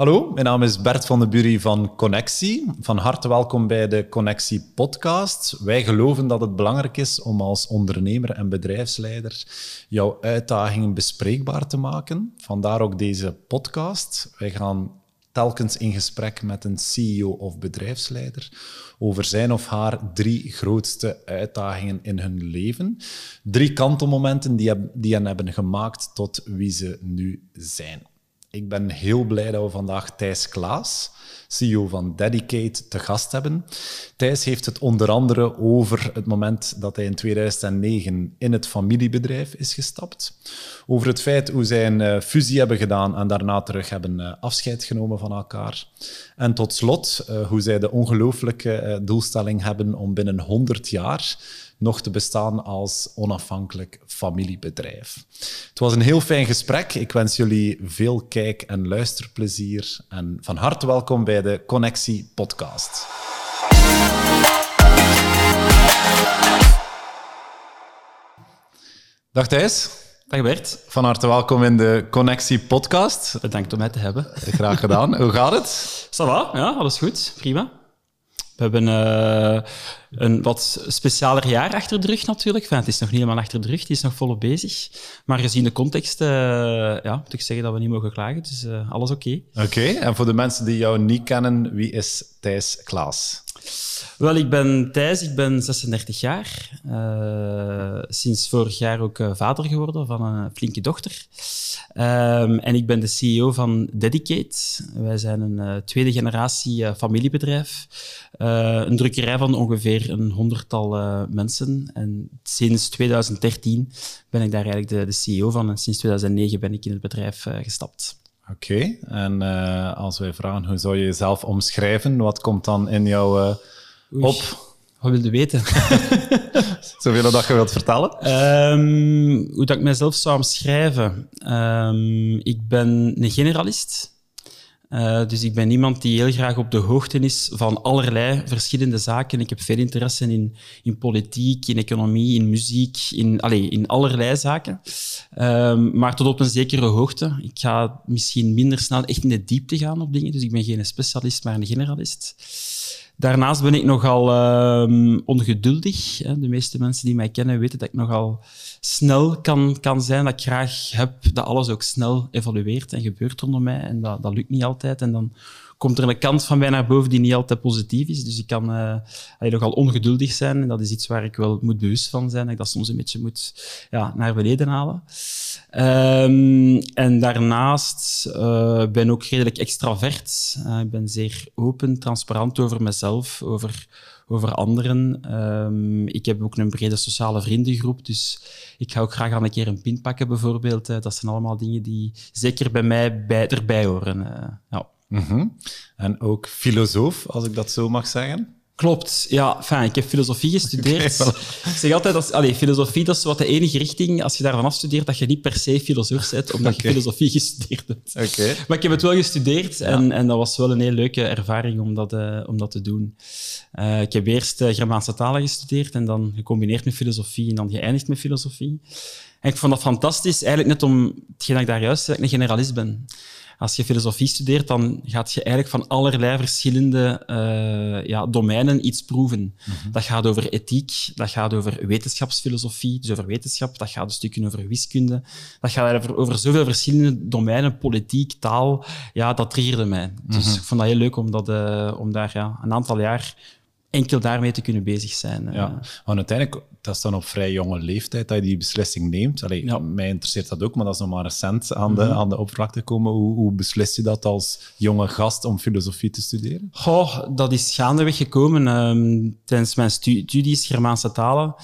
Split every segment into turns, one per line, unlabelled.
Hallo, mijn naam is Bert van de Bury van Connectie. Van harte welkom bij de Connectie Podcast. Wij geloven dat het belangrijk is om als ondernemer en bedrijfsleider jouw uitdagingen bespreekbaar te maken. Vandaar ook deze podcast. Wij gaan telkens in gesprek met een CEO of bedrijfsleider over zijn of haar drie grootste uitdagingen in hun leven. Drie kantelmomenten die, die hen hebben gemaakt tot wie ze nu zijn. Ik ben heel blij dat we vandaag Thijs Klaas, CEO van Dedicate, te gast hebben. Thijs heeft het onder andere over het moment dat hij in 2009 in het familiebedrijf is gestapt. Over het feit hoe zij een eh, fusie hebben gedaan en daarna terug hebben eh, afscheid genomen van elkaar. En tot slot eh, hoe zij de ongelooflijke doelstelling hebben om binnen 100 jaar nog te bestaan als onafhankelijk familiebedrijf. Het was een heel fijn gesprek. Ik wens jullie veel kijk- en luisterplezier. En van harte welkom bij de Connectie Podcast. Dag Thijs.
Dag Bert.
Van harte welkom in de Connectie Podcast.
Bedankt om mij te hebben.
Graag gedaan. Hoe gaat het?
Ça va? Ja, alles goed. Prima. We hebben uh, een wat specialer jaar achter de rug natuurlijk. Enfin, het is nog niet helemaal achter de rug, het is nog volop bezig. Maar gezien de context uh, ja, moet ik zeggen dat we niet mogen klagen. Dus uh, alles oké.
Oké, en voor de mensen die jou niet kennen, wie is Thijs Klaas?
Wel, ik ben Thijs, ik ben 36 jaar. sinds vorig jaar ook vader geworden van een flinke dochter. Um, en ik ben de CEO van Dedicate. Wij zijn een uh, tweede generatie familiebedrijf. Een drukkerij van ongeveer een honderdtal mensen. En sinds 2013 ben ik daar eigenlijk de, de, CEO van. En sinds 2009 ben ik in het bedrijf gestapt.
Oké, okay. en als wij vragen hoe zou je jezelf omschrijven, wat komt dan in jou op?
Wat wil je weten?
Zoveel dat je wilt vertellen?
Um, hoe dat ik mezelf zou omschrijven? Um, ik ben een generalist. Uh, dus ik ben iemand die heel graag op de hoogte is van allerlei verschillende zaken. Ik heb veel interesse in, in politiek, in economie, in muziek, in, in allerlei zaken. Um, maar tot op een zekere hoogte. Ik ga misschien minder snel echt in de diepte gaan op dingen. Dus ik ben geen specialist, maar een generalist. Daarnaast ben ik nogal uh, ongeduldig. De meeste mensen die mij kennen weten dat ik nogal snel kan, kan zijn. Dat ik graag heb dat alles ook snel evolueert en gebeurt rondom mij. En dat, dat lukt niet altijd. En dan komt er een kant van mij naar boven die niet altijd positief is. Dus ik kan uh, nogal ongeduldig zijn. En dat is iets waar ik wel moet bewust van zijn. Dat ik dat soms een beetje moet ja, naar beneden halen. Um, en daarnaast uh, ben ook redelijk extravert. Uh, ik ben zeer open, transparant over mezelf, over, over anderen. Um, ik heb ook een brede sociale vriendengroep, dus ik ga ook graag aan een keer een pin pakken bijvoorbeeld. Dat zijn allemaal dingen die zeker bij mij bij, erbij horen. ja.
Mm -hmm. En ook filosoof, als ik dat zo mag zeggen.
Klopt, ja. Fijn, ik heb filosofie gestudeerd. Okay, ik zeg altijd, dat, allez, filosofie dat is wat de enige richting, als je daarvan afstudeert, dat je niet per se filosoof bent, omdat okay. je filosofie gestudeerd hebt.
Okay.
Maar ik heb het wel gestudeerd ja. en, en dat was wel een heel leuke ervaring om dat, uh, om dat te doen. Uh, ik heb eerst uh, Germaanse talen gestudeerd en dan gecombineerd met filosofie en dan geëindigd met filosofie. En ik vond dat fantastisch, eigenlijk net om hetgeen dat ik daar juist zei, dat ik een generalist ben als je filosofie studeert, dan gaat je eigenlijk van allerlei verschillende uh, ja, domeinen iets proeven. Mm -hmm. Dat gaat over ethiek, dat gaat over wetenschapsfilosofie, dus over wetenschap, dat gaat een stukje over wiskunde, dat gaat over, over zoveel verschillende domeinen, politiek, taal. Ja, dat triggerde mij. Dus mm -hmm. ik vond dat heel leuk om, dat, uh, om daar ja, een aantal jaar enkel daarmee te kunnen bezig zijn.
Ja, want uiteindelijk, dat is dan op vrij jonge leeftijd dat je die beslissing neemt. Allee,
Ja.
Mij interesseert dat ook, maar dat is nog maar recent aan de,
Mhm.
aan de oppervlakte komen. Hoe, hoe beslist je dat als jonge gast om filosofie te studeren?
Goh, dat is gaandeweg gekomen. Ehm, tijdens mijn stu- studies Germaanse talen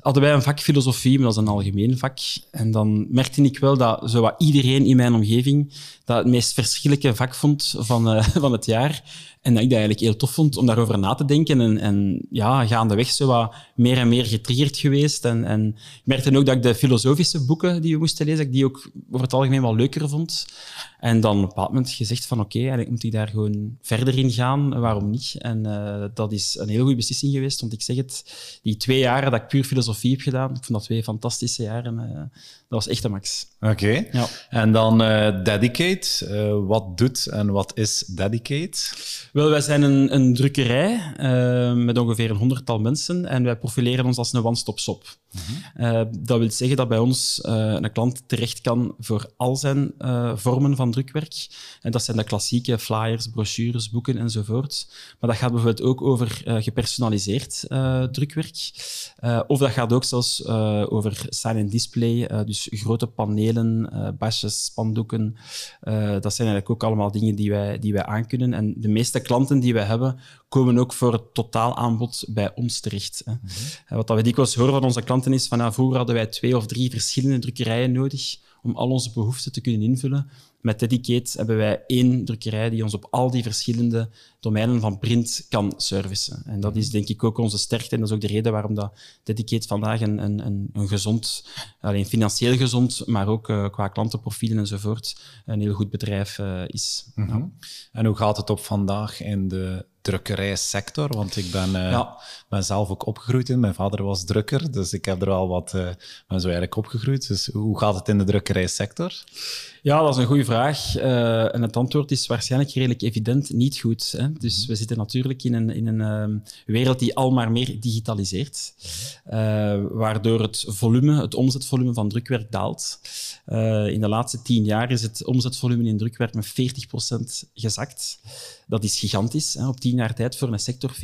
hadden wij een vak filosofie, maar dat is een algemeen vak. En dan merkte ik wel dat zowat iedereen in mijn omgeving dat het meest verschrikkelijke vak vond van, eh, van het jaar. En dat ik dat eigenlijk heel tof vond om daarover na te denken. En, en ja, gaandeweg zo wat meer en meer getriggerd geweest. En, en ik merkte ook dat ik de filosofische boeken die we moesten lezen, ik die ook over het algemeen wel leuker vond. En dan op een bepaald moment gezegd van oké, eigenlijk moet ik daar gewoon verder in gaan. Waarom niet? En eh, dat is een heel goede beslissing geweest. Want ik zeg het, die twee jaren dat ik puur filosofie heb gedaan, ik vond dat twee fantastische jaren. eh, dat was echt een max.
Oké.
Ja.
En dan eh, Dedicate. Uh, wat doet en wat is Dedicate?
Wel, wij zijn een, een drukkerij uh, met ongeveer een honderdtal mensen en wij profileren ons als een one-stop shop. Uh, dat wil zeggen dat bij ons uh, een klant terecht kan voor al zijn uh, vormen van drukwerk. En dat zijn de klassieke flyers, brochures, boeken enzovoort. Maar dat gaat bijvoorbeeld ook over gepersonaliseerd drukwerk. of dat gaat ook zelfs over sign and display, dus grote panelen, basjes, spandoeken. dat zijn eigenlijk ook allemaal dingen die wij, die wij aankunnen. En de meeste klanten die wij hebben, komen ook voor het totaalaanbod bij ons terecht. Hè. Mhm. Wat we dikwijls horen van onze klanten is van ja, vroeger hadden wij twee of drie verschillende drukkerijen nodig om al onze behoeften te kunnen invullen. Met Dedicate hebben wij één drukkerij die ons op al die verschillende domeinen van print kan servicen. En dat is denk ik ook onze sterkte en dat is ook de reden waarom dat Dedicate vandaag een, een, een gezond, alleen financieel gezond, maar ook uh, qua klantenprofielen enzovoort, een heel goed bedrijf uh, is.
Mm -hmm. ja. En hoe gaat het op vandaag in de drukkerijsector? Want ik ben, uh, ja. ben zelf ook opgegroeid in. Mijn vader was drukker, dus ik heb er al wat, uh, ben zo eigenlijk opgegroeid. Dus hoe gaat het in de drukkerijsector?
Ja, dat is een goede vraag. Uh, en het antwoord is waarschijnlijk redelijk evident niet goed. Hè? Dus we zitten natuurlijk in een, in een uh, wereld die al maar meer digitaliseert, waardoor het volume, het omzetvolume van drukwerk daalt. in de laatste tien jaar is het omzetvolume in drukwerk met 40% gezakt. Dat is gigantisch. Hè? Op tien tijd voor een sector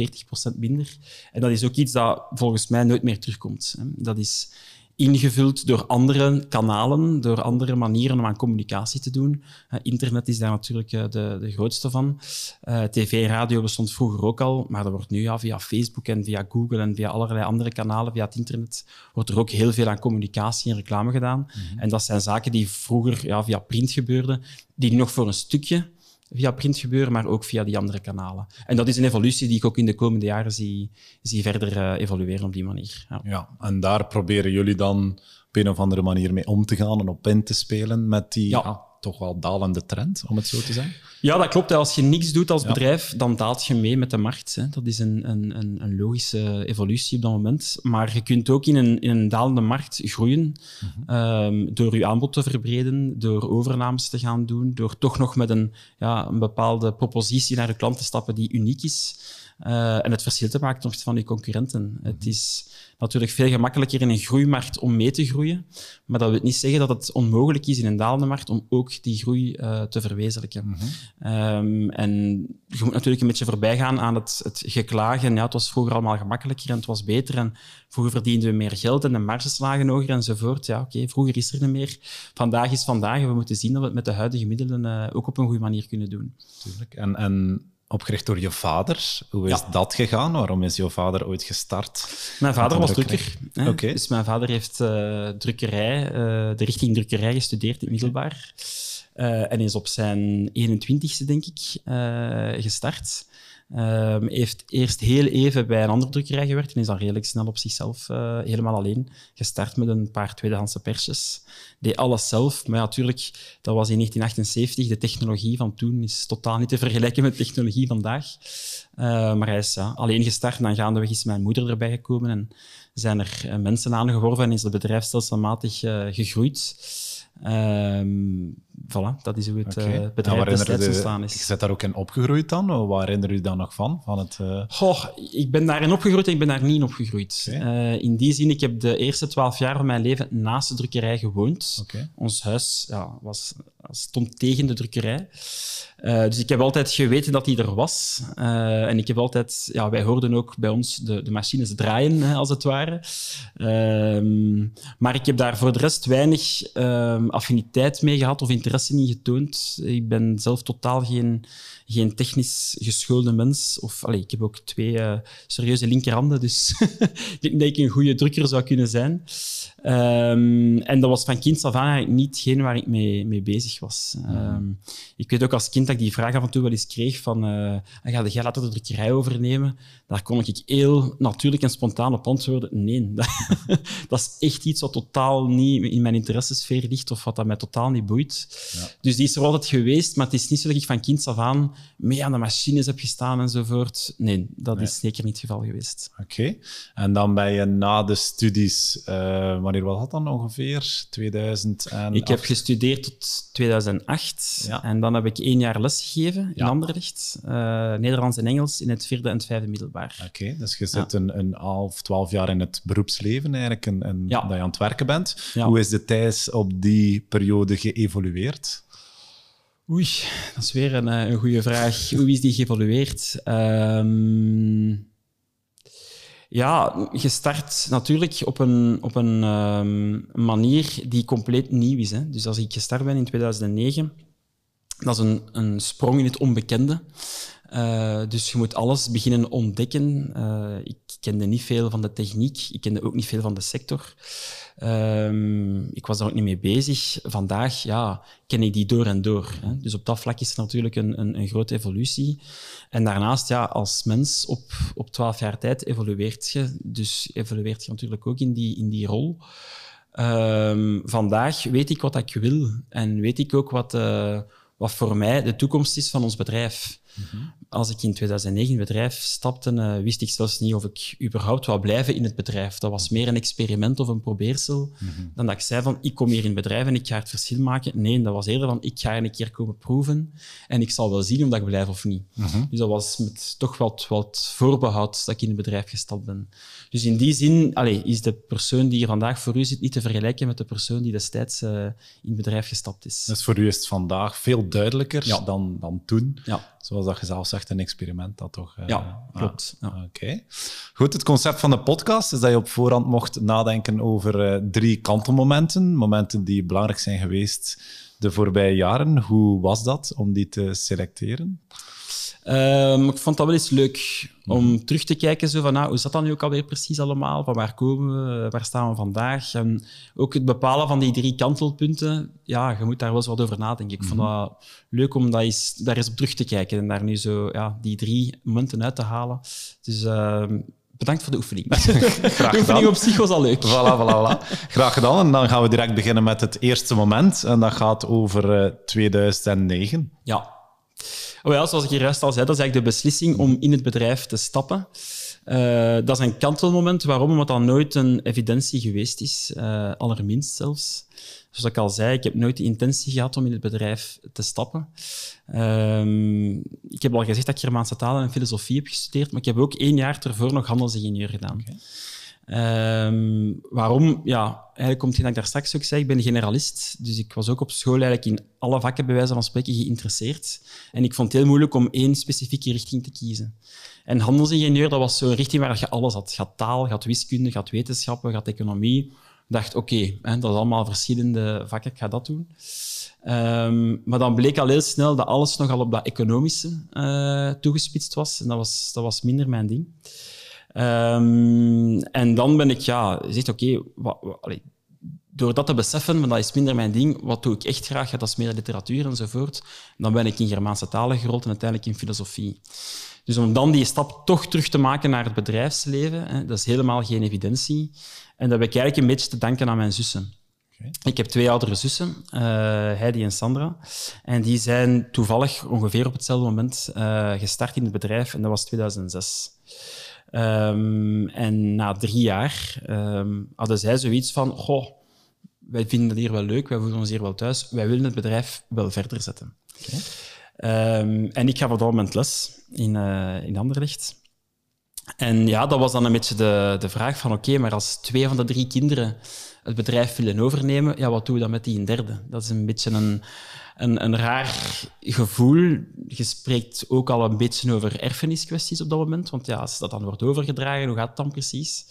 40% minder. En dat is ook iets dat volgens mij nooit meer terugkomt. Dat is ingevuld door andere kanalen, door andere manieren om aan communicatie te doen. Uh, internet is daar natuurlijk uh, de, de, grootste van. Uh, TV en radio bestond vroeger ook al, maar dat wordt nu ja, via Facebook en via Google en via allerlei andere kanalen, via het internet, wordt er ook heel veel aan communicatie en reclame gedaan. Mm -hmm. En dat zijn zaken die vroeger ja, via print gebeurden, die nog voor een stukje via print gebeuren, maar ook via die andere kanalen. En dat is een evolutie die ik ook in de komende jaren zie, zie verder uh, evolueren op die manier.
Ja. ja, en daar proberen jullie dan op een of andere manier mee om te gaan en op in te spelen met die ja. Toch wel dalende trend, om het zo te zeggen?
Ja, dat klopt. Als je niks doet als bedrijf, dan daalt je mee met de markt. Hè. Dat is een, een, een, logische evolutie op dat moment. Maar je kunt ook in een, in een dalende markt groeien mm -hmm. um, door je aanbod te verbreden, door overnames te gaan doen, door toch nog met een, ja, een bepaalde propositie naar de klant te stappen die uniek is. Uh, en het verschil te maken ten opzichte van je concurrenten. Mm -hmm. Het is natuurlijk veel gemakkelijker in een groeimarkt om mee te groeien. Maar dat wil niet zeggen dat het onmogelijk is in een dalende markt om ook die groei uh, te verwezenlijken. Mm -hmm. um, en je moet natuurlijk een beetje voorbij gaan aan het, het geklagen. Ja, het was vroeger allemaal gemakkelijker en het was beter. En vroeger verdienden we meer geld en de marges lagen hoger enzovoort. Ja, oké, okay, vroeger is er niet meer. Vandaag is vandaag. En we moeten zien dat we het met de huidige middelen uh, ook op een goede manier kunnen doen.
Tuurlijk. En, en opgericht door je vader. Hoe is ja. dat gegaan? Waarom is jouw vader ooit gestart?
Mijn vader was drukker. Okay. Dus mijn vader heeft uh, drukkerij, uh, de richting drukkerij gestudeerd in middelbaar. Uh, en is op zijn 21ste, denk ik, gestart. Um, heeft eerst heel even bij een andere drukkerij gewerkt en is dan redelijk snel op zichzelf uh, helemaal alleen gestart met een paar tweedehandse persjes. Deed alles zelf, maar natuurlijk, dat was in 1978. De technologie van toen is totaal niet te vergelijken met de technologie vandaag. Uh, maar hij is ja, alleen gestart en dan gaandeweg is mijn moeder erbij gekomen en zijn er uh, mensen aangeworven en is het bedrijf stelselmatig gegroeid. Um, voilà, dat is hoe het okay. uh, bedrijf destijds ontstaan is.
Je bent daar ook in opgegroeid dan? Waar herinner je dan nog van? van het, uh...
Goh, ik ben daarin opgegroeid en ik ben daar niet in opgegroeid. Okay. Uh, in die zin, ik heb de eerste twaalf jaar van mijn leven naast de drukkerij gewoond. Okay. Ons huis ja, was, stond tegen de drukkerij. Uh, dus ik heb altijd geweten dat die er was. En ik heb altijd, ja, wij hoorden ook bij ons de, de machines draaien, hè, als het ware. Uh, maar ik heb daar voor de rest weinig ehm, affiniteit mee gehad of interesse in getoond. Ik ben zelf totaal geen, geen technisch geschoolde mens. Of, allez, ik heb ook twee uh, serieuze linkerhanden, dus ik denk dat ik een goede drukker zou kunnen zijn. Um, en dat was van kind af aan eigenlijk niet hetgeen waar ik mee, mee bezig was. Um, ik weet ook als kind dat ik die vraag af en toe wel eens kreeg van uh, ga jij later de drukkerij overnemen? Daar kon ik heel natuurlijk en spontaan op antwoorden. Nee, dat, dat is echt iets wat totaal niet in mijn interessesfeer ligt of wat dat mij totaal niet boeit. Ja. Dus die is er altijd geweest, maar het is niet zo dat ik van kinds af aan mee aan de machines heb gestaan enzovoort. Nee, dat is zeker niet het geval geweest.
Oké. En dan ben je na de studies, uh, wanneer was dat dan ongeveer? 2000 en
Ik heb gestudeerd tot 2008 ja. en dan heb ik één jaar lesgegeven in Anderlecht. Uh, Nederlands en Engels in het vierde en het vijfde middelbaar.
Oké, dus je zit een, een half, twaalf jaar in het beroepsleven eigenlijk en, en dat je aan het werken bent. Hoe is de tijd op die periode geëvolueerd?
Oei, dat is weer een, eh, een goede vraag. Hoe is die geëvolueerd? Um, ja, gestart natuurlijk op een, op een um, manier die compleet nieuw is. Hè. Dus als ik gestart ben in 2009, dat is een, een sprong in het onbekende. Uh, dus je moet alles beginnen ontdekken. Uh, ik kende niet veel van de techniek, ik kende ook niet veel van de sector. Um, ik was daar ook niet mee bezig. Vandaag ja, ken ik die door en door. Hè. Dus op dat vlak is er natuurlijk een, een, een, grote evolutie. En daarnaast, ja, als mens op, op 12 jaar tijd evolueert je. Dus evolueert je natuurlijk ook in die, in die rol. Um, vandaag weet ik wat ik wil en weet ik ook wat, uh, wat voor mij de toekomst is van ons bedrijf. Als ik in 2009 in het bedrijf stapte, uh, wist ik zelfs niet of ik überhaupt wou blijven in het bedrijf. Dat was meer een experiment of een probeersel mhm. dan dat ik zei van ik kom hier in het bedrijf en ik ga het verschil maken. Nee, dat was eerder van ik ga een keer komen proeven en ik zal wel zien of dat ik blijf of niet. Mhm. Dus dat was met toch wat, wat voorbehoud dat ik in het bedrijf gestapt ben. Dus in die zin allez, is de persoon die hier vandaag voor u zit niet te vergelijken met de persoon die destijds uh, in het bedrijf gestapt is.
Dus voor u is het vandaag veel duidelijker dan, dan toen. Ja. Zoals dat je zelf zegt, een experiment dat toch...
Uh, ja, klopt. Ja.
Oké. Goed, het concept van de podcast is dat je op voorhand mocht nadenken over uh, drie kantelmomenten. Momenten die belangrijk zijn geweest de voorbije jaren. Hoe was dat om die te selecteren?
Um, ik vond dat wel eens leuk om terug te kijken. Zo van, nou, hoe zat dat nu ook alweer precies allemaal? Van waar komen we? Waar staan we vandaag? En ook het bepalen van die drie kantelpunten. Ja, je moet daar wel eens wat over nadenken. Ik vond mhm. dat leuk om dat eens, daar eens op terug te kijken en daar nu zo ja, die drie momenten uit te halen. Dus uh, bedankt voor de oefening. Graag de oefening op zich was al leuk.
Voilà, voilà, voilà. Graag gedaan. En dan gaan we direct beginnen met het eerste moment. En dat gaat over uh, 2009.
Ja. Ja, zoals ik hier juist al zei, dat is eigenlijk de beslissing om in het bedrijf te stappen. Uh, dat is een kantelmoment. Waarom? Omdat dat nooit een evidentie geweest is, uh, allerminst zelfs. Zoals ik al zei, ik heb nooit de intentie gehad om in het bedrijf te stappen. Uh, ik heb al gezegd dat ik Germaanse talen en filosofie heb gestudeerd, maar ik heb ook één jaar ervoor nog handelsingenieur gedaan. Um, waarom? Ja, eigenlijk komt het dat ik daar straks ook zei. Ik ben generalist, dus ik was ook op school eigenlijk in alle vakken bij wijze van spreken geïnteresseerd. En ik vond het heel moeilijk om één specifieke richting te kiezen. En handelsingenieur, dat was zo'n richting waar je alles had. Je taal, je wiskunde, je wetenschappen, je economie. Ik dacht, oké, dat is allemaal verschillende vakken, ik ga dat doen. Um, maar dan bleek al heel snel dat alles nogal op dat economische uh, toegespitst was. En dat was, dat was minder mijn ding. Um, en dan ben ik, ja, zegt oké, okay, door dat te beseffen, maar dat is minder mijn ding, wat doe ik echt graag? Ja, dat is meer literatuur enzovoort. dan ben ik in Germaanse talen gerold en uiteindelijk in filosofie. Dus om dan die stap toch terug te maken naar het bedrijfsleven, hè, dat is helemaal geen evidentie. En dat heb ik eigenlijk een beetje te danken aan mijn zussen. Okay. Ik heb twee oudere zussen, uh, Heidi en Sandra. En die zijn toevallig ongeveer op hetzelfde moment uh, gestart in het bedrijf, en dat was 2006. Um, en na drie jaar um, hadden zij zoiets van: Goh, wij vinden het hier wel leuk, wij voelen ons hier wel thuis, wij willen het bedrijf wel verder zetten. Okay. Um, en ik gaf op dat moment les in, uh, in Anderlecht. En ja, dat was dan een beetje de, de vraag van oké, okay, maar als twee van de drie kinderen het bedrijf willen overnemen, ja, wat doen we dan met die een derde? Dat is een beetje een, een, een raar gevoel. Je spreekt ook al een beetje over erfeniskwesties op dat moment, want ja, als dat dan wordt overgedragen, hoe gaat het dan precies?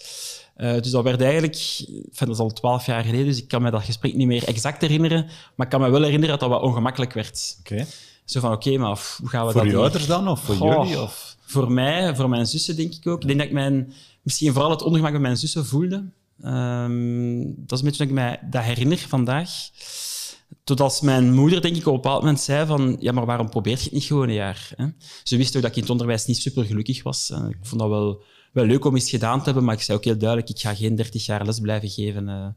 Uh, dus dat werd eigenlijk, enfin, dat is al twaalf jaar geleden, dus ik kan me dat gesprek niet meer exact herinneren, maar ik kan me wel herinneren dat dat wat ongemakkelijk werd.
Okay.
Zo van, oké, okay, maar hoe gaan we
voor
dat
Voor je ouders dan, of voor
Goh,
jullie? Of?
Voor mij, voor mijn zussen denk ik ook. Ik denk dat ik mijn, misschien vooral het ongemak met mijn zussen voelde. Um, dat is een beetje dat ik mij dat herinner vandaag. Tot als mijn moeder, denk ik, op een bepaald moment zei van ja, maar waarom probeert je het niet gewoon een jaar? Hè? Ze wist ook dat ik in het onderwijs niet super gelukkig was. Ik vond dat wel, wel leuk om iets gedaan te hebben, maar ik zei ook heel duidelijk, ik ga geen 30 jaar les blijven geven. Uh,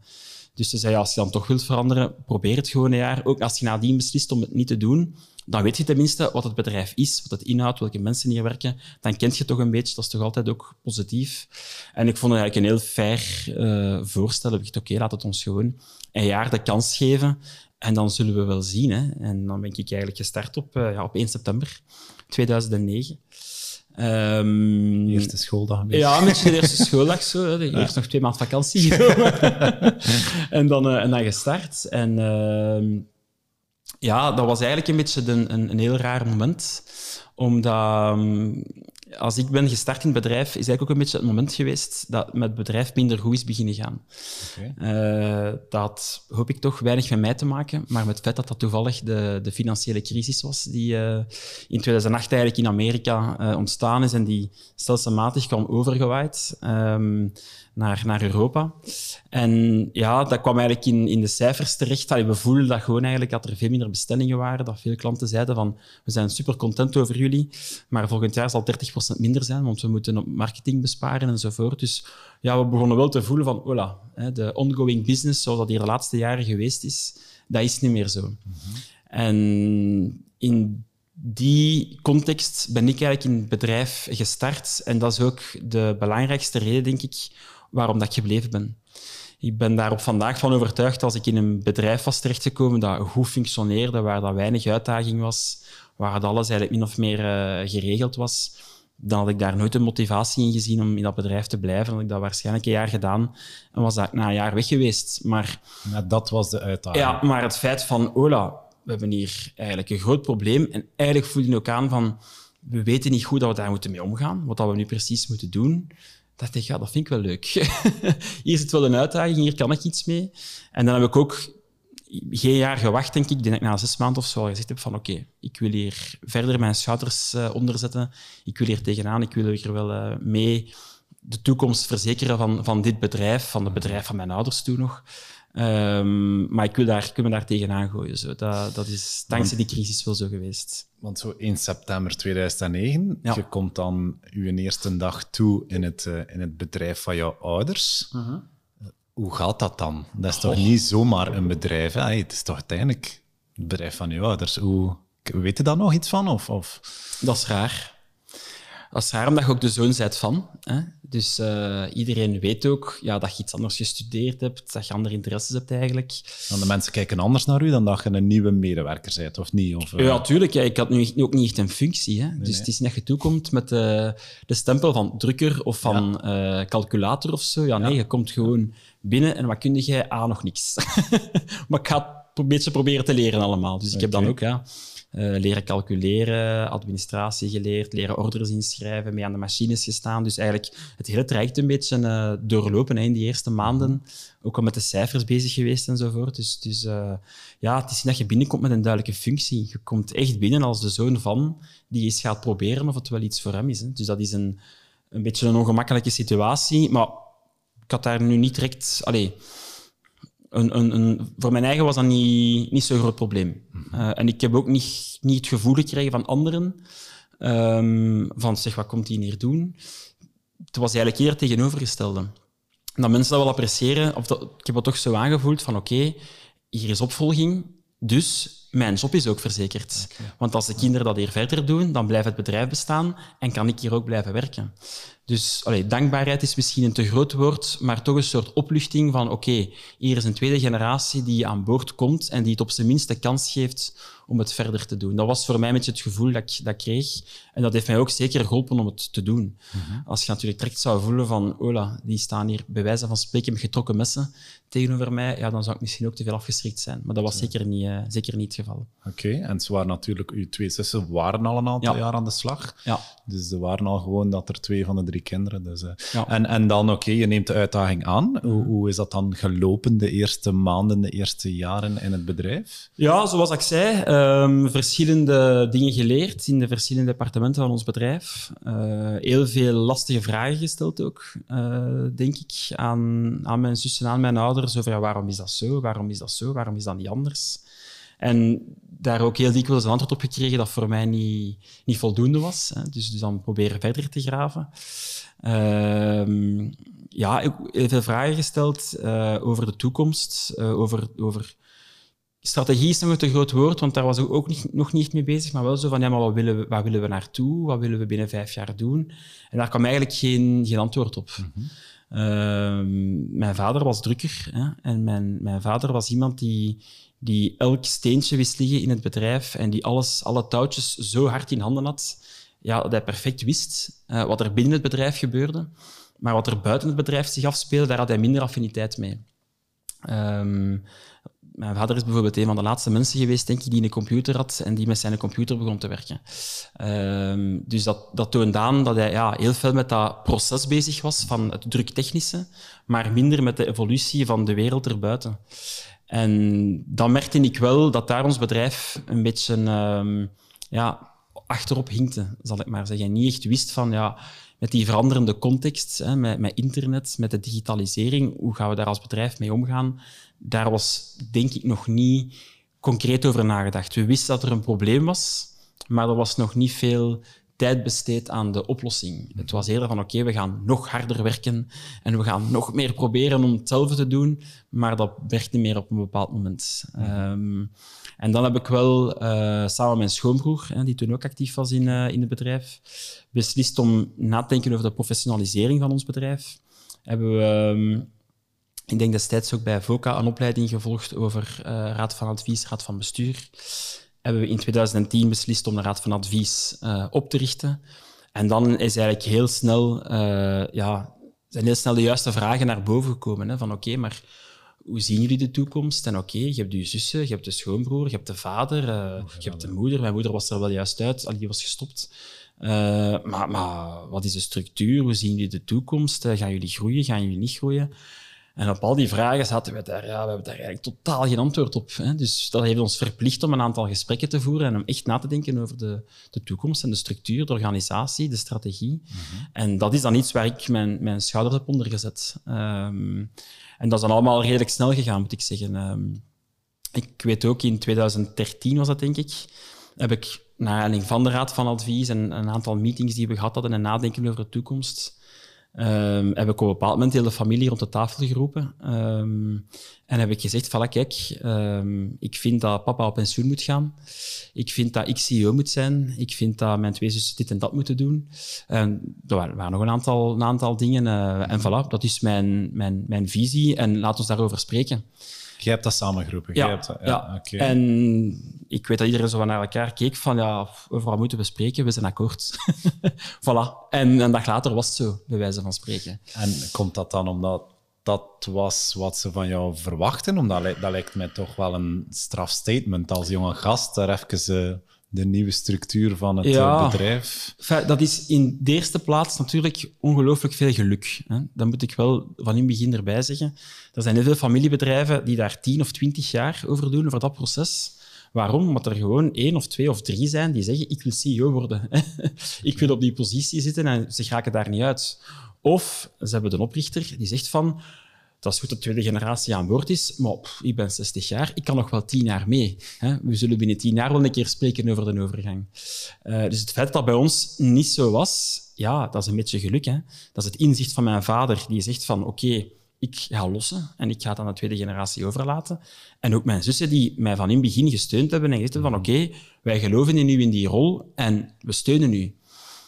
Dus ze zei, als je dan toch wilt veranderen, probeer het gewoon een jaar. Ook als je nadien beslist om het niet te doen, dan weet je tenminste wat het bedrijf is, wat het inhoudt, welke mensen hier werken. Dan kent je toch een beetje, dat is toch altijd ook positief. En ik vond het eigenlijk een heel fair uh, voorstel. Ik dacht, oké, laat het ons gewoon een jaar de kans geven. En dan zullen we wel zien. Hè. En dan ben ik eigenlijk gestart op, uh, ja, op 1 september 2009.
Um, eerste schooldag.
Ja, met de eerste schooldag zo. Ja. Eerst nog twee maanden vakantie en, dan, uh, en dan gestart. En uh, ja, dat was eigenlijk een beetje een, een, een heel raar moment. Omdat um, als ik ben gestart in het bedrijf, is eigenlijk ook een beetje het moment geweest dat met het bedrijf minder goed is beginnen gaan. Okay. Uh, dat hoop ik toch weinig met mij te maken, maar met het feit dat dat toevallig de, de financiële crisis was die uh, in 2008 eigenlijk in Amerika uh, ontstaan is en die stelselmatig kwam overgewaaid. Um, naar, naar Europa. En ja, dat kwam eigenlijk in, in de cijfers terecht. Allee, we voelden dat gewoon eigenlijk dat er veel minder bestellingen waren. Dat veel klanten zeiden van, we zijn super content over jullie, maar volgend jaar zal 30% minder zijn, want we moeten op marketing besparen enzovoort. Dus ja, we begonnen wel te voelen van, hola, de ongoing business, zoals dat hier de laatste jaren geweest is, dat is niet meer zo. Mm -hmm. En in die context ben ik eigenlijk in het bedrijf gestart. En dat is ook de belangrijkste reden, denk ik, waarom dat ik gebleven ben. Ik ben daar op vandaag van overtuigd als ik in een bedrijf was terechtgekomen dat goed functioneerde, waar dat weinig uitdaging was, waar dat alles eigenlijk min of meer uh, geregeld was, dan had ik daar nooit een motivatie in gezien om in dat bedrijf te blijven. Dan had ik dat waarschijnlijk een jaar gedaan en was dat na een jaar weg geweest. Maar,
ja, dat was de uitdaging.
Ja, maar het feit van, Ola, we hebben hier eigenlijk een groot probleem en eigenlijk voel je ook aan van, we weten niet goed dat we daar moeten mee omgaan, wat dat we nu precies moeten doen dacht ik, ja, dat vind ik wel leuk. hier zit wel een uitdaging, hier kan ik iets mee. En dan heb ik ook geen jaar gewacht, denk ik. Ik na zes maanden of zo al gezegd heb van oké, ik wil hier verder mijn schouders uh, onderzetten. Ik wil hier tegenaan, ik wil hier wel uh, mee de toekomst verzekeren van, van dit bedrijf, van het bedrijf van mijn ouders toen nog. Um, maar ik wil, daar, ik wil me daar tegenaan gooien. Zo. Dat, dat is dankzij die crisis wel zo geweest.
Want zo 1 september 2009, ja. je komt dan je eerste dag toe in het, uh, in het bedrijf van jouw ouders. Uh -huh. Hoe gaat dat dan? Dat is oh. toch niet zomaar een bedrijf? Hè? Het is toch uiteindelijk het bedrijf van je ouders. Hoe, weet je daar nog iets van? Of, of?
Dat is raar. Is raar omdat je ook de zoon bent van. Hè? Dus uh, iedereen weet ook ja, dat je iets anders gestudeerd hebt, dat je andere interesses hebt eigenlijk.
Dan de mensen kijken anders naar u dan dat je een nieuwe medewerker bent, of niet? Of,
uh... Ja, natuurlijk. Ja, ik had nu ook niet echt een functie. Hè? Nee, dus nee. het is niet dat je toekomt met de, de stempel van drukker of van ja. calculator of zo. Ja, nee, ja. je komt gewoon binnen en wat kun jij? Ah, nog niks. maar ik ga het een beetje proberen te leren allemaal. Dus ik okay. heb dan ook... Ja, uh, leren calculeren, administratie geleerd, leren orders inschrijven, mee aan de machines gestaan. Dus eigenlijk het hele traject een beetje uh, doorlopen hè, in die eerste maanden. Ook al met de cijfers bezig geweest enzovoort. Dus, dus uh, ja, het is niet dat je binnenkomt met een duidelijke functie. Je komt echt binnen als de zoon van die eens gaat proberen of het wel iets voor hem is. Hè. Dus dat is een, een beetje een ongemakkelijke situatie. Maar ik had daar nu niet direct... Allez, een, een, een, voor mijn eigen was dat niet, niet zo'n groot probleem. Uh, en ik heb ook niet, niet het gevoel gekregen van anderen, um, van zeg, wat komt hij hier doen? Het was eigenlijk eerder tegenovergestelde. Dat mensen dat wel appreciëren, of dat, ik heb het toch zo aangevoeld van oké, okay, hier is opvolging, dus mijn job is ook verzekerd. Okay. Want als de kinderen dat hier verder doen, dan blijft het bedrijf bestaan en kan ik hier ook blijven werken. Dus allee, dankbaarheid is misschien een te groot woord, maar toch een soort opluchting van oké, okay, hier is een tweede generatie die aan boord komt en die het op zijn minst de kans geeft om het verder te doen. Dat was voor mij een beetje het gevoel dat ik dat kreeg. En dat heeft mij ook zeker geholpen om het te doen. Mm -hmm. Als je natuurlijk direct zou voelen van, ola, die staan hier bij wijze van spreken met getrokken messen tegenover mij, ja, dan zou ik misschien ook te veel afgeschrikt zijn. Maar dat was zeker, niet, uh, zeker niet het geval.
Oké, okay. en ze waren natuurlijk, uw twee zussen waren al een aantal ja. jaar aan de slag.
Ja.
Dus ze waren al gewoon dat er twee van de drie kinderen. Dus, uh, ja. en, en dan, oké, okay, je neemt de uitdaging aan. Hoe, hoe, is dat dan gelopen de eerste maanden, de eerste jaren in het bedrijf?
Ja, zoals ik zei, um, verschillende dingen geleerd in de verschillende departementen van ons bedrijf. Uh, heel veel lastige vragen gesteld ook, denk ik, aan, aan mijn zussen en aan mijn ouders over ja, waarom is dat zo, waarom is dat zo, waarom is dat niet anders. En daar ook heel dikwijls een antwoord op gekregen dat voor mij niet, niet voldoende was. Hè. Dus, dus dan proberen verder te graven. Ehm, ja, ik veel vragen gesteld uh, over de toekomst, uh, over, over strategie is nog een te groot woord, want daar was ik ook nog niet mee bezig, maar wel zo van, ja, maar wat willen we, wat willen we naartoe? Wat willen we binnen vijf jaar doen? En daar kwam eigenlijk geen, geen antwoord op. -hmm. Uh, mijn vader was drukker hè, en mijn, mijn vader was iemand die, die elk steentje wist liggen in het bedrijf en die alles, alle touwtjes zo hard in handen had, ja, dat hij perfect wist uh, wat er binnen het bedrijf gebeurde. Maar wat er buiten het bedrijf zich afspeelde, daar had hij minder affiniteit mee. Um, mijn vader is bijvoorbeeld een van de laatste mensen geweest, denk ik, die een computer had en die met zijn computer begon te werken. Um, dus dat, dat aan dat hij ja, heel veel met dat proces bezig was van het druktechnische, maar minder met de evolutie van de wereld erbuiten. En dan merkte ik wel dat daar ons bedrijf een beetje um, ja, achterop hinkte, zal ik maar zeggen. Niet echt wist van, ja, met die veranderende context, hè, met, met internet, met de digitalisering, hoe gaan we daar als bedrijf mee omgaan? Daar was, denk ik, nog niet concreet over nagedacht. We wisten dat er een probleem was, maar er was nog niet veel tijd besteed aan de oplossing. Het was eerder van, oké, we gaan nog harder werken en we gaan nog meer proberen om hetzelfde te doen, maar dat werkt niet meer op een bepaald moment. Um, en dan heb ik wel uh, samen met mijn schoonbroer, hè, die toen ook actief was in, uh, in het bedrijf, beslist om na te denken over de professionalisering van ons bedrijf. Hebben we, um, ik denk destijds ook bij VOCA een opleiding gevolgd over uh, raad van advies, raad van bestuur. Hebben we in 2010 beslist om de raad van advies op te richten. En dan is eigenlijk heel snel, ja, zijn heel snel de juiste vragen naar boven gekomen. Hè, van oké, okay, maar hoe zien jullie de toekomst? En oké, okay, je hebt je zussen, je hebt de schoonbroer, je hebt de vader, uh, je hebt de moeder. Mijn moeder was er wel juist uit, al die was gestopt. Uh, maar, maar wat is de structuur? Hoe zien jullie de toekomst? Uh, gaan jullie groeien? Gaan jullie niet groeien? En op al die vragen zaten we daar, ja, we hebben daar eigenlijk totaal geen antwoord op. Hè. Dus dat heeft ons verplicht om een aantal gesprekken te voeren en om echt na te denken over de, de toekomst en de structuur, de organisatie, de strategie. Mm -hmm. En dat is dan iets waar ik mijn, mijn schouders heb onder gezet. Um, en dat is dan allemaal redelijk snel gegaan, moet ik zeggen. Um, ik weet ook, in 2013 was dat, denk ik, heb ik naar aanleiding van de Raad van Advies en een aantal meetings die we gehad hadden en nadenken over de toekomst, um, heb ik op een bepaald moment de hele familie rond de tafel geroepen. Um, en heb ik gezegd, voilà, kijk, um, ik vind dat papa op pensioen moet gaan. Ik vind dat ik CEO moet zijn. Ik vind dat mijn twee zussen dit en dat moeten doen. En er waren, nog een aantal, een aantal dingen. Uh, en voilà, dat is mijn, mijn, mijn visie. En laat ons daarover spreken.
Jij hebt dat samengeroepen.
Ja,
hebt dat,
ja, ja. Okay. en ik weet dat iedereen zo naar elkaar keek van ja, over wat moeten we spreken? We zijn akkoord. voilà. En een dag later was het zo, bij wijze van spreken.
En komt dat dan omdat dat was wat ze van jou verwachten? Omdat dat lijkt mij toch wel een strafstatement als jonge gast, daar even de nieuwe structuur van het ja, bedrijf.
Dat is in de eerste plaats natuurlijk ongelooflijk veel geluk. Hè. Dat moet ik wel van in het begin erbij zeggen. Er zijn heel veel familiebedrijven die daar tien of twintig jaar over doen, over dat proces. Waarom? Omdat er gewoon één of twee of drie zijn die zeggen ik wil CEO worden. ik wil op die positie zitten en ze raken daar niet uit. Of ze hebben een oprichter die zegt van dat is goed dat de tweede generatie aan boord is, maar ik ben 60 jaar, ik kan nog wel tien jaar mee. Hè? We zullen binnen tien jaar wel een keer spreken over de overgang. Uh, dus het feit dat dat bij ons niet zo was, ja, dat is een beetje geluk. Hè? Dat is het inzicht van mijn vader, die zegt van oké, ik ga lossen en ik ga het aan de tweede generatie overlaten. En ook mijn zussen die mij van in het begin gesteund hebben en gezegd van oké, wij geloven in u in die rol en we steunen u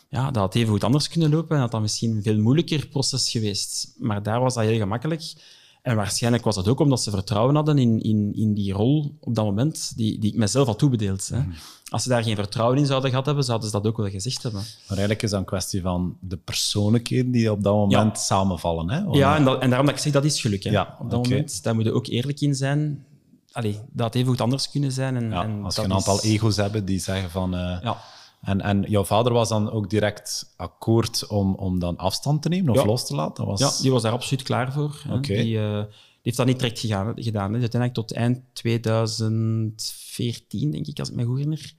ja, dat had even goed anders kunnen lopen en dat had misschien een veel moeilijker proces geweest. Maar daar was dat heel gemakkelijk. En waarschijnlijk was dat ook omdat ze vertrouwen hadden in, in, in die rol op dat moment, die, die ik mezelf had toebedeeld. Hè. Als ze daar geen vertrouwen in zouden gehad hebben, zouden ze dat ook wel gezegd hebben. Maar
eigenlijk is dat een kwestie van de persoonlijkheden die op dat moment ja. samenvallen. Hè?
Ja, en, dat, en, daarom dat ik zeg, dat is geluk. Hè. Ja, op dat okay. moment, daar moet je ook eerlijk in zijn. Allee, dat had even goed anders kunnen zijn. En,
ja,
en
als je een aantal is... ego's hebt die zeggen van... Uh, ja en, en jouw vader was dan ook direct akkoord om, om dan afstand te nemen of
ja.
los te laten?
Was... Ja, die was daar absoluut klaar voor. Okay. Die, uh, die, heeft dat niet direct gedaan. gedaan hè. Uiteindelijk tot eind 2014, denk ik, als ik me goed herinner,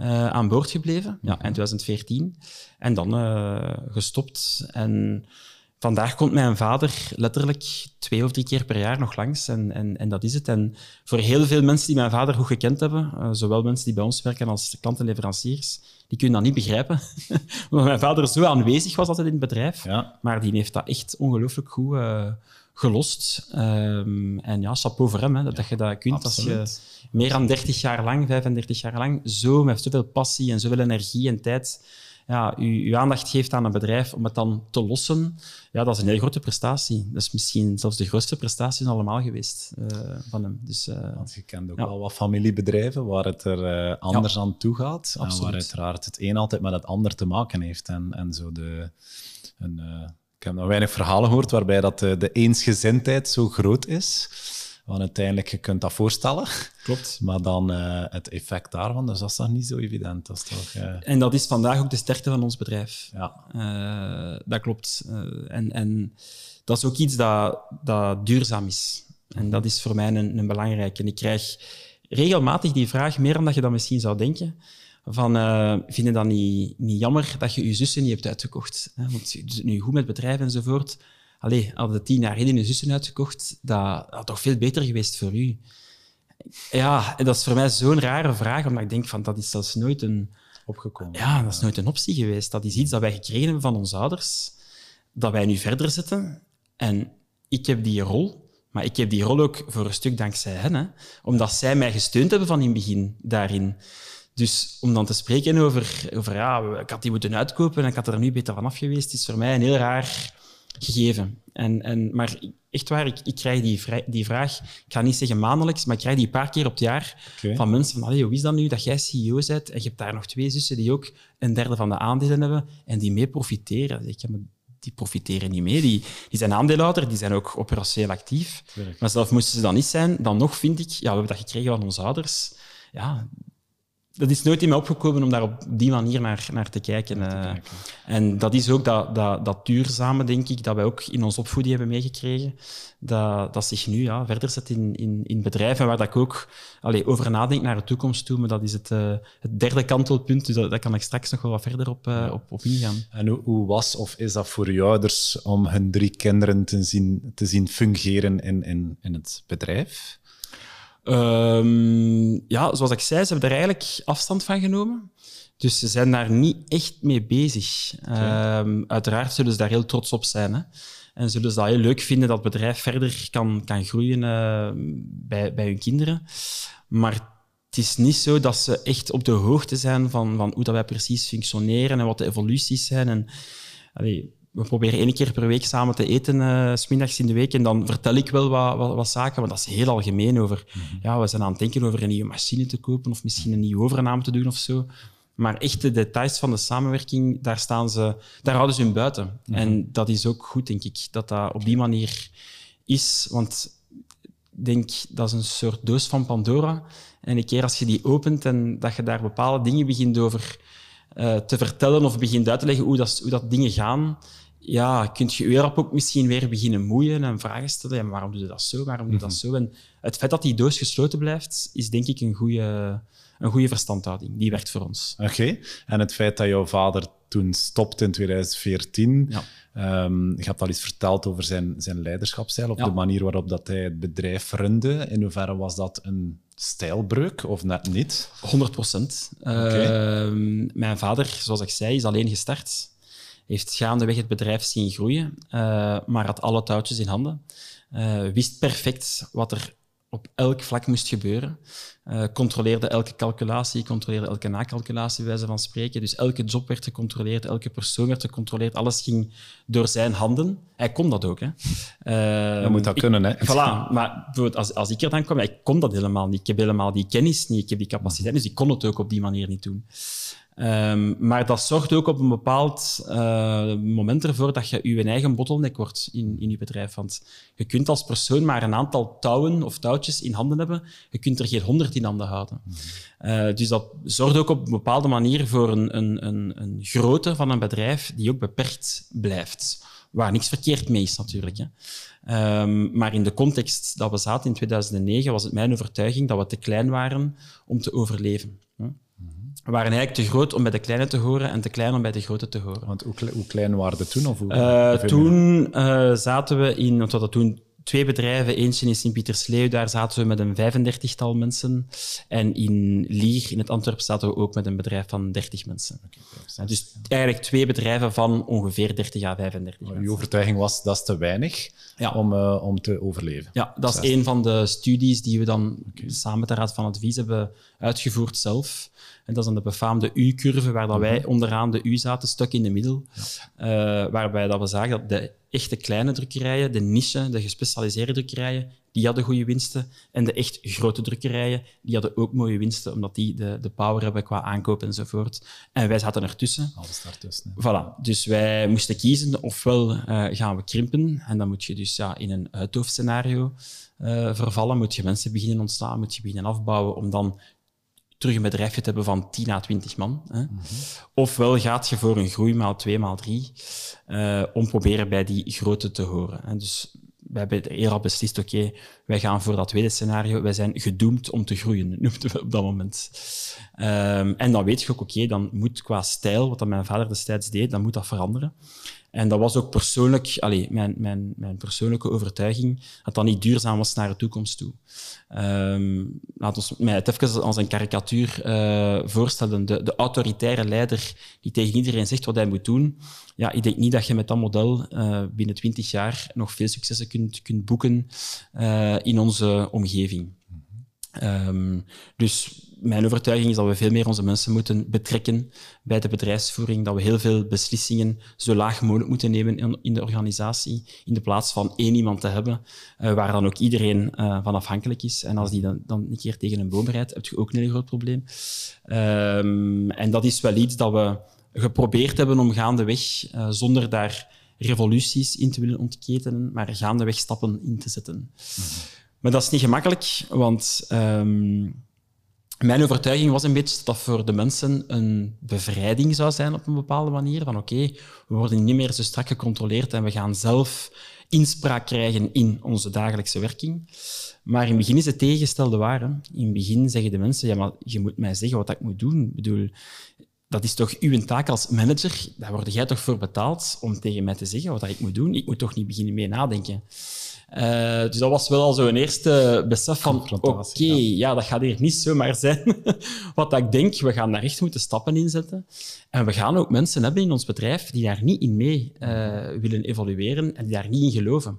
uh, aan boord gebleven. Ja, eind 2014. En dan uh, gestopt. En vandaag komt mijn vader letterlijk twee of drie keer per jaar nog langs en, en, en dat is het. En voor heel veel mensen die mijn vader goed gekend hebben, uh, zowel mensen die bij ons werken als klantenleveranciers, die kunnen dat niet begrijpen. Omdat mijn vader zo aanwezig was altijd in het bedrijf.
Ja.
Maar die heeft dat echt ongelooflijk goed uh, gelost. Um, en ja, chapeau voor hem, hè, dat, ja, je dat kunt
absoluut.
als je meer dan 30 jaar lang, 35 jaar lang, zo met zoveel passie en zoveel energie en tijd ja, u, uw aandacht geeft aan een bedrijf om het dan te lossen, ja, dat is een heel grote prestatie. Dat is misschien zelfs de grootste prestatie van allemaal geweest uh, van hem. Dus, uh,
Want je kent ook
ja.
wel wat familiebedrijven waar het er uh, anders
Ja.
aan toe gaat. En waar uiteraard het een altijd met het ander te maken heeft. En, en zo de... Een, eh, ik heb nog weinig verhalen gehoord waarbij dat de, de eensgezindheid zo groot is. Want uiteindelijk, je kunt dat voorstellen.
Klopt.
Maar dan eh, het effect daarvan, dus dat is toch niet zo evident. Dat is toch... eh,
En dat is vandaag ook de sterkte van ons bedrijf.
ja.
Eh, dat klopt. En, en dat is ook iets dat, dat duurzaam is. En dat is voor mij een, een belangrijke. En ik krijg regelmatig die vraag, meer dan dat je dat misschien zou denken, van, uh, vind je dat niet, niet jammer dat je je zussen niet hebt uitgekocht? Hè? Want je doet het nu goed met bedrijven enzovoort. Allee, hadden tien jaar geleden je zussen uitgekocht, dat had toch veel beter geweest voor u. Ja, en dat is voor mij zo'n rare vraag, omdat ik denk van, dat is zelfs nooit een...
opgekomen.
Ja, dat is nooit een optie geweest. Dat is iets dat wij gekregen hebben van onze ouders, dat wij nu verder zetten. En ik heb die rol, maar ik heb die rol ook voor een stuk dankzij hen, hè, omdat zij mij gesteund hebben van in het begin daarin. Dus om dan te spreken over, over ja, ik had die moeten uitkopen en ik had er nu beter van af geweest, is voor mij een heel raar gegeven. En, en, maar echt waar, ik, ik krijg die, die vraag, ik ga niet zeggen maandelijks, maar ik krijg die een paar keer op het jaar van mensen van, hoe is dat nu dat jij CEO bent en je hebt daar nog twee zussen die ook een derde van de aandelen hebben en die mee profiteren. Ik, die profiteren niet mee. Die, die zijn aandeelhouder, die zijn ook operationeel actief. Maar zelf moesten ze dat niet zijn, dan nog vind ik, ja, we hebben dat gekregen van onze ouders. Ja, dat is nooit in mij opgekomen om daar op die manier naar, naar te kijken.
te
eh.
kijken.
En dat is ook dat, dat, dat duurzame, denk ik, dat wij ook in ons opvoeding hebben meegekregen. Dat, dat zich nu ja, verder zet in, in, in bedrijven waar dat ik ook allee, over nadenk naar de toekomst toe. Maar dat is het, eh, het derde kantelpunt, dus dat, daar kan ik straks nog wel wat verder op, eh, op, op ingaan.
En hoe, hoe was of is dat voor je ouders om hun drie kinderen te zien, te zien fungeren in, in, in het bedrijf?
Ehm, ja, zoals ik zei, ze hebben er eigenlijk afstand van genomen. Dus ze zijn daar niet echt mee bezig. Ehm, uiteraard zullen ze daar heel trots op zijn. Hè? En zullen ze dat heel leuk vinden dat het bedrijf verder kan, kan groeien eh, bij, bij hun kinderen. Maar het is niet zo dat ze echt op de hoogte zijn van, van hoe dat wij precies functioneren en wat de evoluties zijn. En, allee, we proberen één keer per week samen te eten, uh, smiddags in de week. En dan vertel ik wel wat, wat, wat zaken, maar dat is heel algemeen over... Ja, we zijn aan het denken over een nieuwe machine te kopen of misschien een nieuwe overname te doen of zo. Maar echt de details van de samenwerking, daar, staan ze, daar houden ze hun buiten. En dat is ook goed, denk ik, dat dat op die manier is. Want ik denk, dat is een soort doos van Pandora. En een keer als je die opent en dat je daar bepaalde dingen begint over uh, te vertellen of begint uit te leggen hoe dat, hoe dat dingen gaan, ja, kun je je ook misschien weer beginnen moeien en vragen stellen. Ja, waarom doe je dat zo? Waarom doe je dat zo? En het feit dat die doos gesloten blijft, is denk ik een goede, een goede verstandhouding. Die werkt voor ons.
Oké. Okay. En het feit dat jouw vader toen stopte in 2014,
Ja.
um, je hebt al iets verteld over zijn, zijn leiderschapsstijl, of
Ja.
de manier waarop dat hij het bedrijf runde. In hoeverre was dat een stijlbreuk of net niet?
100 procent. Ehm, mijn vader, zoals ik zei, is alleen gestart. Heeft gaandeweg het bedrijf zien groeien, eh, maar had alle touwtjes in handen. Eh, wist perfect wat er op elk vlak moest gebeuren. Eh, controleerde elke calculatie, controleerde elke nakalculatie, bij wijze van spreken. Dus elke job werd gecontroleerd, elke persoon werd gecontroleerd. Alles ging door zijn handen. Hij kon dat ook. Hè.
Je moet dat
ik-
kunnen, hè?
Voilà, maar als, als ik er dan kwam, ik kon dat helemaal niet. Ik heb helemaal die kennis niet, ik heb die capaciteit, dus ik kon het ook op die manier niet doen. Ehm, maar dat zorgt ook op een bepaald eh, moment ervoor dat je je eigen bottleneck wordt in, in je bedrijf. Want je kunt als persoon maar een aantal touwen of touwtjes in handen hebben. Je kunt er geen honderd in handen houden. Eh, dus dat zorgt ook op een bepaalde manier voor een, een, een, een grootte van een bedrijf die ook beperkt blijft. Waar niks verkeerd mee is natuurlijk. Hè. Ehm, maar in de context dat we zaten in 2009 was het mijn overtuiging dat we te klein waren om te overleven. Waren eigenlijk te groot om bij de kleine te horen en te klein om bij de grote te horen.
Want hoe, kle- hoe klein waren de toen? Of hoe,
Eh, toen eh, zaten we in, want we hadden toen twee bedrijven, eentje in Sint-Pietersleeuw, daar zaten we met een 35-tal mensen. En in Lier, in het Antwerp, zaten we ook met een bedrijf van 30 mensen. Ja, dus eigenlijk twee bedrijven van ongeveer 30 à 35
Uw overtuiging was dat is te weinig
Ja.
om, eh, om te overleven.
Ja, dat is een van de studies die we dan samen met de Raad van Advies hebben uitgevoerd zelf. En dat is dan de befaamde U-curve, waar dat wij onderaan de U zaten, stuk in de middel. Eh, waarbij dat we zagen dat de echte kleine drukkerijen, de niche, de gespecialiseerde drukkerijen, die hadden goede winsten. En de echt grote drukkerijen, die hadden ook mooie winsten, omdat die de, de power hebben qua aankoop enzovoort. En wij zaten ertussen.
Alles daartussen. hè.
Voilà, dus wij moesten kiezen, ofwel eh, gaan we krimpen, en dan moet je dus ja, in een uithoofdscenario eh vervallen, moet je mensen beginnen ontstaan, moet je beginnen afbouwen, om dan terug een bedrijfje te hebben van 10 à 20 man. Hè. Ofwel gaat je voor een groei maal 2 maal 3, eh, om proberen bij die grote te horen. Hè. Dus we hebben eerder al beslist, oké, wij gaan voor dat tweede scenario, wij zijn gedoemd om te groeien, noemden we op dat moment. Ehm, en dan weet je ook, oké, dan moet qua stijl, wat dat mijn vader destijds deed, dan moet dat veranderen. En dat was ook persoonlijk, allee, mijn, mijn, mijn persoonlijke overtuiging, dat dat niet duurzaam was naar de toekomst toe. Ehm laat ons mij het even als een karikatuur eh, voorstellen. De, de autoritaire leider die tegen iedereen zegt wat hij moet doen. Ja, ik denk niet dat je met dat model eh, binnen twintig jaar nog veel successen kunt, kunt boeken eh, in onze omgeving. Ehm, dus mijn overtuiging is dat we veel meer onze mensen moeten betrekken bij de bedrijfsvoering, dat we heel veel beslissingen zo laag mogelijk moeten nemen in, de organisatie, in de plaats van één iemand te hebben, eh, waar dan ook iedereen eh, van afhankelijk is. En als die dan, dan een keer tegen een boom rijdt, heb je ook een heel groot probleem. Ehm, en dat is wel iets dat we geprobeerd hebben om gaandeweg, eh, zonder daar revoluties in te willen ontketenen, maar gaandeweg stappen in te zetten. Maar dat is niet gemakkelijk, want ehm, mijn overtuiging was een beetje dat voor de mensen een bevrijding zou zijn op een bepaalde manier. Van oké, we worden niet meer zo strak gecontroleerd en we gaan zelf inspraak krijgen in onze dagelijkse werking. Maar in het begin is het tegengestelde waar. hè. In het begin zeggen de mensen, ja, maar je moet mij zeggen wat ik moet doen. Ik bedoel, dat is toch uw taak als manager? Daar word jij toch voor betaald om tegen mij te zeggen wat ik moet doen? Ik moet toch niet beginnen mee nadenken. Eh, dus dat was wel al zo'n eerste besef van, oké, ja. dat gaat hier niet zomaar zijn. Wat ik denk, we gaan daar echt moeten stappen in zetten. En we gaan ook mensen hebben in ons bedrijf die daar niet in mee eh, willen evalueren en die daar niet in geloven.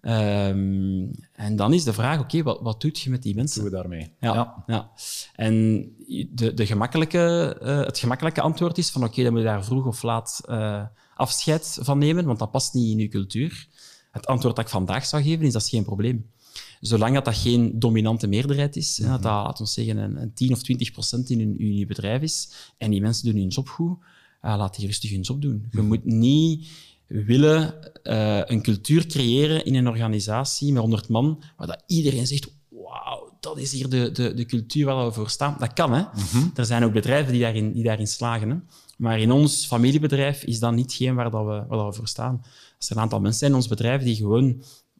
Ehm, en dan is de vraag, oké, wat, wat doet je met die mensen?
Doen we daarmee?
Ja, ja. En de, de gemakkelijke, eh, het gemakkelijke antwoord is van oké, dan moet je daar vroeg of laat afscheid van nemen, want dat past niet in je cultuur. Het antwoord dat ik vandaag zou geven is dat is geen probleem. Zolang dat, dat geen dominante meerderheid is, hè, dat dat, laten we zeggen, een, een 10 of 20 procent in, hun, in bedrijf is, en die mensen doen hun job goed, ja, laat die rustig hun job doen. Je moet niet willen eh, een cultuur creëren in een organisatie met 100 man, waar dat iedereen zegt, wauw, dat is hier de, de, de cultuur waar we voor staan. Dat kan, hè. Er zijn ook bedrijven die daarin, die daarin slagen. Hè. Maar in ons familiebedrijf is dat niet geen waar, dat we, waar dat we voor staan. Als er een aantal mensen zijn in ons bedrijf die gewoon,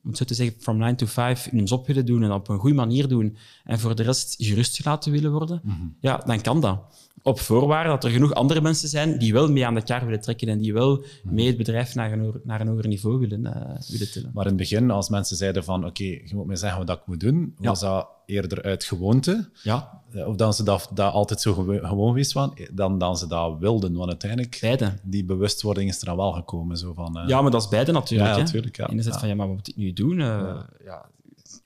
om het zo te zeggen, from 9 to 5 hun job willen doen en op een goede manier doen en voor de rest gerustgelaten willen worden, ja, dan kan dat. Op voorwaarde dat er genoeg andere mensen zijn die wel mee aan de kaart willen trekken en die wel mee het bedrijf naar een, hoger- naar een hoger niveau willen, eh, willen tillen.
Maar in het begin, als mensen zeiden van oké, je moet mij zeggen wat ik moet doen,
Ja.
was dat eerder uit gewoonte.
Ja,
Of dan ze dat, dat altijd zo gewo- gewoon geweest waren, dan dan ze dat wilden. Want uiteindelijk,
beide.
die bewustwording is er dan wel gekomen. Zo van, eh,
Ja, maar dat is beide natuurlijk.
Ja, natuurlijk, ja.
Enerzijds
Ja.
van, ja, maar wat moet ik nu doen? Eh, ja.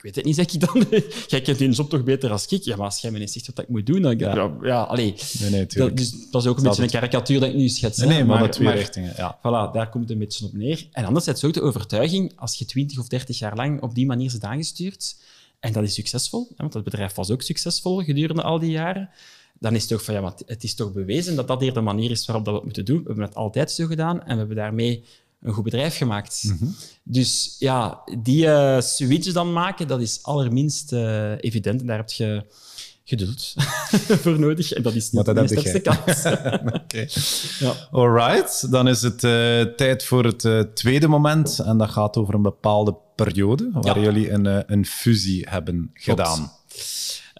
Ik weet het niet, zeg ik dan. jij kent je job toch beter als ik? Ja, maar als jij me niet zegt wat ik moet doen, dan... Ja,
Ja.
ja, allee.
Nee, nee,
Dat, dus, dat is ook een
Dat
beetje een karikatuur dat ik nu schets.
nee, nee, maar, maar twee richtingen. Ja.
Voilà, daar komt het een beetje op neer. En anderzijds ook de overtuiging, als je 20 of 30 jaar lang op die manier zit aangestuurd, en dat is succesvol, hè, want het bedrijf was ook succesvol gedurende al die jaren, dan is het toch van, ja, maar het is toch bewezen dat dat hier de manier is waarop dat we het moeten doen. We hebben het altijd zo gedaan en we hebben daarmee een goed bedrijf gemaakt.
Mhm.
Dus ja, die eh, switch dan maken, dat is allerminst eh, evident. En daar heb je geduld voor nodig. En dat is niet
dat
de
heb
sterkste kant.
Oké.
Ja.
Alright, dan is het eh, tijd voor het tweede moment. En dat gaat over een bepaalde periode waar
Ja.
jullie een, een fusie hebben gedaan.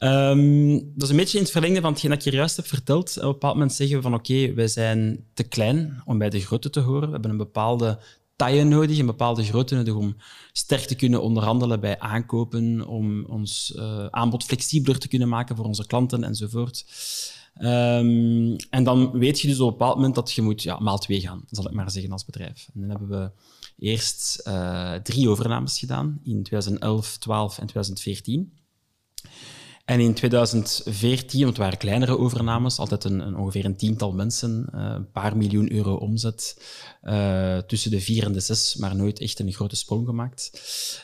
Ehm, dat is een beetje in het verlengde van hetgeen dat ik je juist heb verteld. Op een bepaald moment zeggen we van oké, wij zijn te klein om bij de grote te horen. We hebben een bepaalde taille nodig, een bepaalde grootte nodig om sterk te kunnen onderhandelen bij aankopen, om ons uh, aanbod flexibeler te kunnen maken voor onze klanten enzovoort. Um, en dan weet je dus op een bepaald moment dat je moet ja, maal twee gaan, zal ik maar zeggen, als bedrijf. En dan hebben we eerst uh, drie overnames gedaan in 2011, 12 en 2014. En in 2014, want het waren kleinere overnames, altijd een, een ongeveer een tiental mensen, uh, een paar miljoen euro omzet, uh, tussen de vier en de zes, maar nooit echt een grote sprong gemaakt.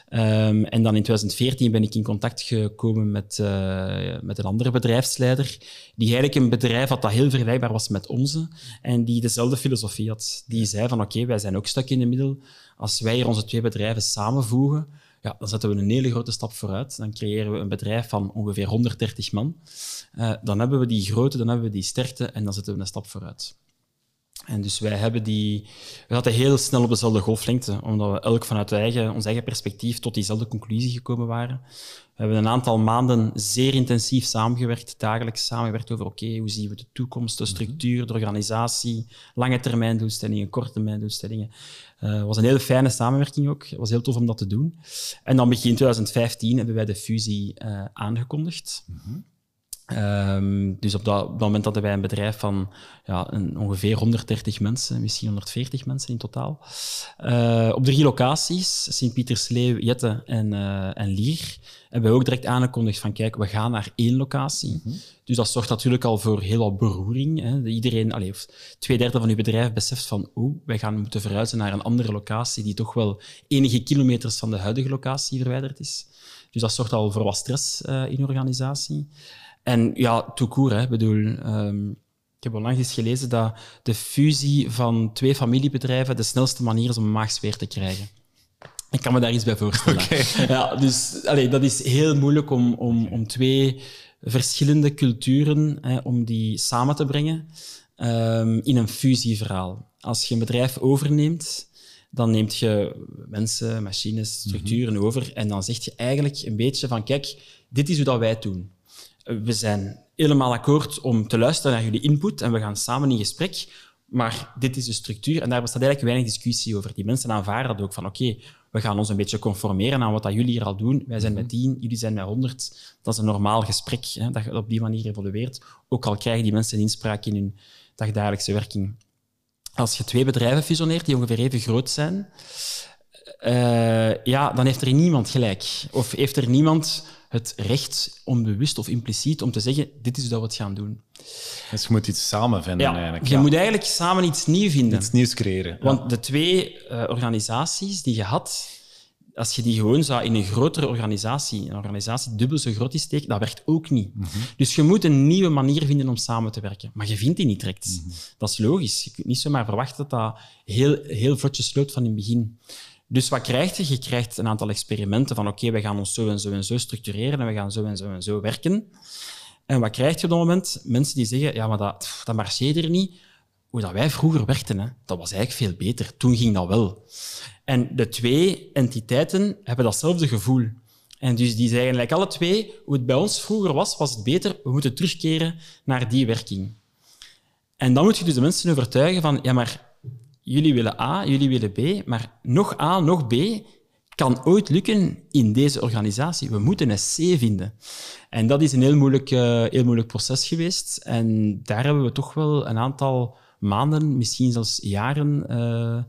Um, en dan in 2014 ben ik in contact gekomen met, uh, met een andere bedrijfsleider, die eigenlijk een bedrijf had dat heel vergelijkbaar was met onze, en die dezelfde filosofie had. Die zei van oké, wij zijn ook stuk in de middel. Als wij hier onze twee bedrijven samenvoegen, ja, dan zetten we een hele grote stap vooruit. Dan creëren we een bedrijf van ongeveer 130 man. Uh, dan hebben we die grootte, dan hebben we die sterkte en dan zetten we een stap vooruit. En dus wij hebben die, we zaten heel snel op dezelfde golflengte, omdat we elk vanuit eigen, ons eigen perspectief tot diezelfde conclusie gekomen waren. We hebben een aantal maanden zeer intensief samengewerkt, dagelijks samengewerkt over oké, okay, hoe zien we de toekomst, de structuur, de organisatie, lange termijn doelstellingen, korte termijn doelstellingen. Het uh, was een hele fijne samenwerking ook. Het was heel tof om dat te doen. En dan begin 2015 hebben wij de fusie uh, aangekondigd. Mm -hmm. Um, dus op dat, op dat, moment hadden wij een bedrijf van ja, een, ongeveer 130 mensen, misschien 140 mensen in totaal. Uh, op drie locaties, Sint-Pietersleeuw, Jette en, uh, en Lier, hebben we ook direct aangekondigd van kijk, we gaan naar één locatie. Mm -hmm. Dus dat zorgt natuurlijk al voor heel wat beroering. Hè. Iedereen, twee derde van uw bedrijf beseft van oh, wij gaan moeten verhuizen naar een andere locatie die toch wel enige kilometers van de huidige locatie verwijderd is. Dus dat zorgt al voor wat stress uh, in uw organisatie. En ja, tout court, hè. bedoel, um, ik heb onlangs eens gelezen dat de fusie van twee familiebedrijven de snelste manier is om een maagsfeer te krijgen. Ik kan me daar iets bij voorstellen. Okay. Ja, dus allee, dat is heel moeilijk om, om, om twee verschillende culturen, hè, om die samen te brengen um, in een fusieverhaal. Als je een bedrijf overneemt, dan neemt je mensen, machines, structuren mm -hmm. over en dan zeg je eigenlijk een beetje van kijk, dit is hoe dat wij het doen we zijn helemaal akkoord om te luisteren naar jullie input en we gaan samen in gesprek. Maar dit is de structuur en daar bestaat eigenlijk weinig discussie over. Die mensen aanvaarden dat ook van oké, okay, we gaan ons een beetje conformeren aan wat dat jullie hier al doen. Wij zijn met tien, jullie zijn met honderd. Dat is een normaal gesprek, hè, dat op die manier evolueert. Ook al krijgen die mensen inspraak in hun dagdagelijkse werking. Als je twee bedrijven fusioneert die ongeveer even groot zijn, uh, ja, dan heeft er niemand gelijk. Of heeft er niemand het recht, onbewust of impliciet, om te zeggen, dit is hoe we het gaan doen.
Dus je moet iets samen vinden
ja,
eigenlijk.
Je ja. moet eigenlijk samen iets nieuws vinden.
Iets nieuws creëren.
Want ja. de twee uh, organisaties die je had, als je die gewoon zou in een grotere organisatie, een organisatie dubbel zo groot is steken, dat werkt ook niet. Mm -hmm. Dus je moet een nieuwe manier vinden om samen te werken. Maar je vindt die niet direct. Mm -hmm. Dat is logisch. Je kunt niet zomaar verwachten dat dat heel, heel vlotjes loopt van in het begin. Dus wat krijg je? Je krijgt een aantal experimenten van oké, we gaan ons zo en zo en zo structureren en we gaan zo en zo en zo werken. En wat krijg je op dat moment? Mensen die zeggen, ja, maar dat, dat marcheert er niet. Hoe dat wij vroeger werkten, hè, dat was eigenlijk veel beter. Toen ging dat wel. En de twee entiteiten hebben datzelfde gevoel. En dus die zeggen eigenlijk alle twee, hoe het bij ons vroeger was, was het beter, we moeten terugkeren naar die werking. En dan moet je dus de mensen overtuigen van, ja, maar jullie willen A, jullie willen B, maar nog A, nog B kan ooit lukken in deze organisatie. We moeten een C vinden. En dat is een heel moeilijk, uh, heel moeilijk proces geweest. En daar hebben we toch wel een aantal maanden, misschien zelfs jaren, uh,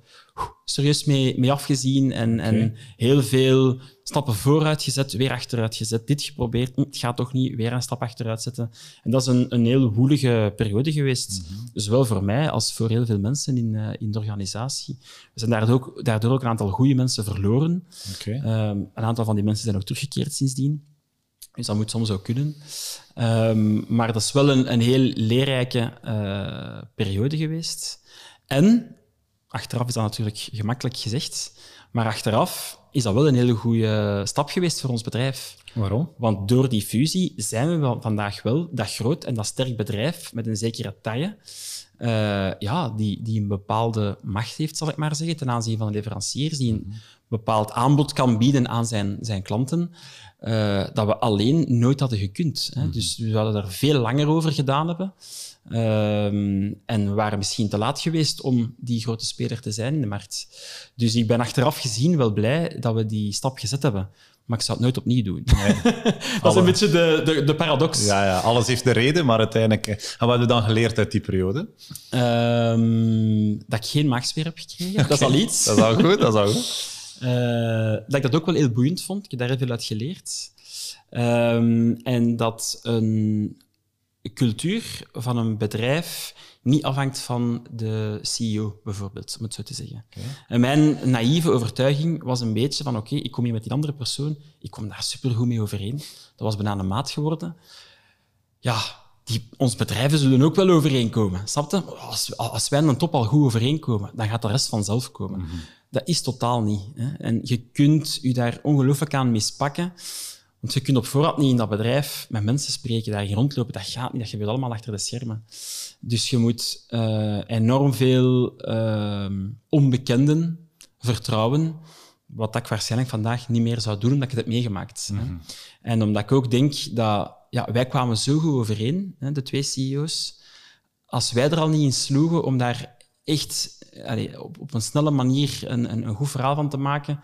serieus mee, mee afgezien en, okay. en heel veel stappen vooruit gezet, weer achteruit gezet. Dit geprobeerd, het gaat toch niet, weer een stap achteruit zetten. En dat is een, een heel woelige periode geweest. Mm -hmm. Zowel voor mij als voor heel veel mensen in, uh, in de organisatie. We zijn daardoor ook, daardoor ook een aantal goede mensen verloren.
Okay.
Um, een aantal van die mensen zijn ook teruggekeerd sindsdien. Dus dat moet soms ook kunnen. Um, maar dat is wel een, een heel leerrijke uh, periode geweest. En, achteraf is dat natuurlijk gemakkelijk gezegd, maar achteraf is dat wel een hele goede stap geweest voor ons bedrijf.
Waarom?
Want door die fusie zijn we vandaag wel dat groot en dat sterk bedrijf met een zekere taille, uh, ja, die, die een bepaalde macht heeft, zal ik maar zeggen, ten aanzien van de leveranciers, die een bepaald aanbod kan bieden aan zijn, zijn klanten, uh, dat we alleen nooit hadden gekund. Hè. Dus we zouden er veel langer over gedaan hebben. Um, en we waren misschien te laat geweest om die grote speler te zijn in de markt. Dus ik ben achteraf gezien wel blij dat we die stap gezet hebben. Maar ik zou het nooit opnieuw doen. Nee. dat is een beetje de, de, de, paradox.
Ja, ja, alles heeft de reden, maar uiteindelijk... En wat hebben we dan geleerd uit die periode?
Um, dat ik geen maagsfeer heb gekregen. Dat is al iets.
Dat is al goed, dat is al goed.
Uh, dat ik dat ook wel heel boeiend vond. Ik heb daar heel veel uit geleerd. Um, en dat een cultuur van een bedrijf niet afhangt van de CEO, bijvoorbeeld, om het zo te zeggen. En mijn naïeve overtuiging was een beetje van, oké, ik kom hier met die andere persoon, ik kom daar supergoed mee overeen. Dat was bijna een maat geworden. Ja, die, ons bedrijven zullen ook wel overeenkomen. Snap je? Als, als wij aan top al goed overeenkomen, dan gaat de rest vanzelf komen. Mhm. Dat is totaal niet. Hè? En je kunt je daar ongelooflijk aan mispakken. Want je kunt op voorhand niet in dat bedrijf met mensen spreken, daar rondlopen. Dat gaat niet, dat gebeurt allemaal achter de schermen. Dus je moet uh, enorm veel uh, onbekenden vertrouwen, wat ik waarschijnlijk vandaag niet meer zou doen, omdat ik het heb meegemaakt. Mm -hmm. En omdat ik ook denk dat ja, wij kwamen zo goed overeen, hè, de twee CEO's. Als wij er al niet in sloegen om daar echt op, op, een snelle manier een, een, een goed verhaal van te maken,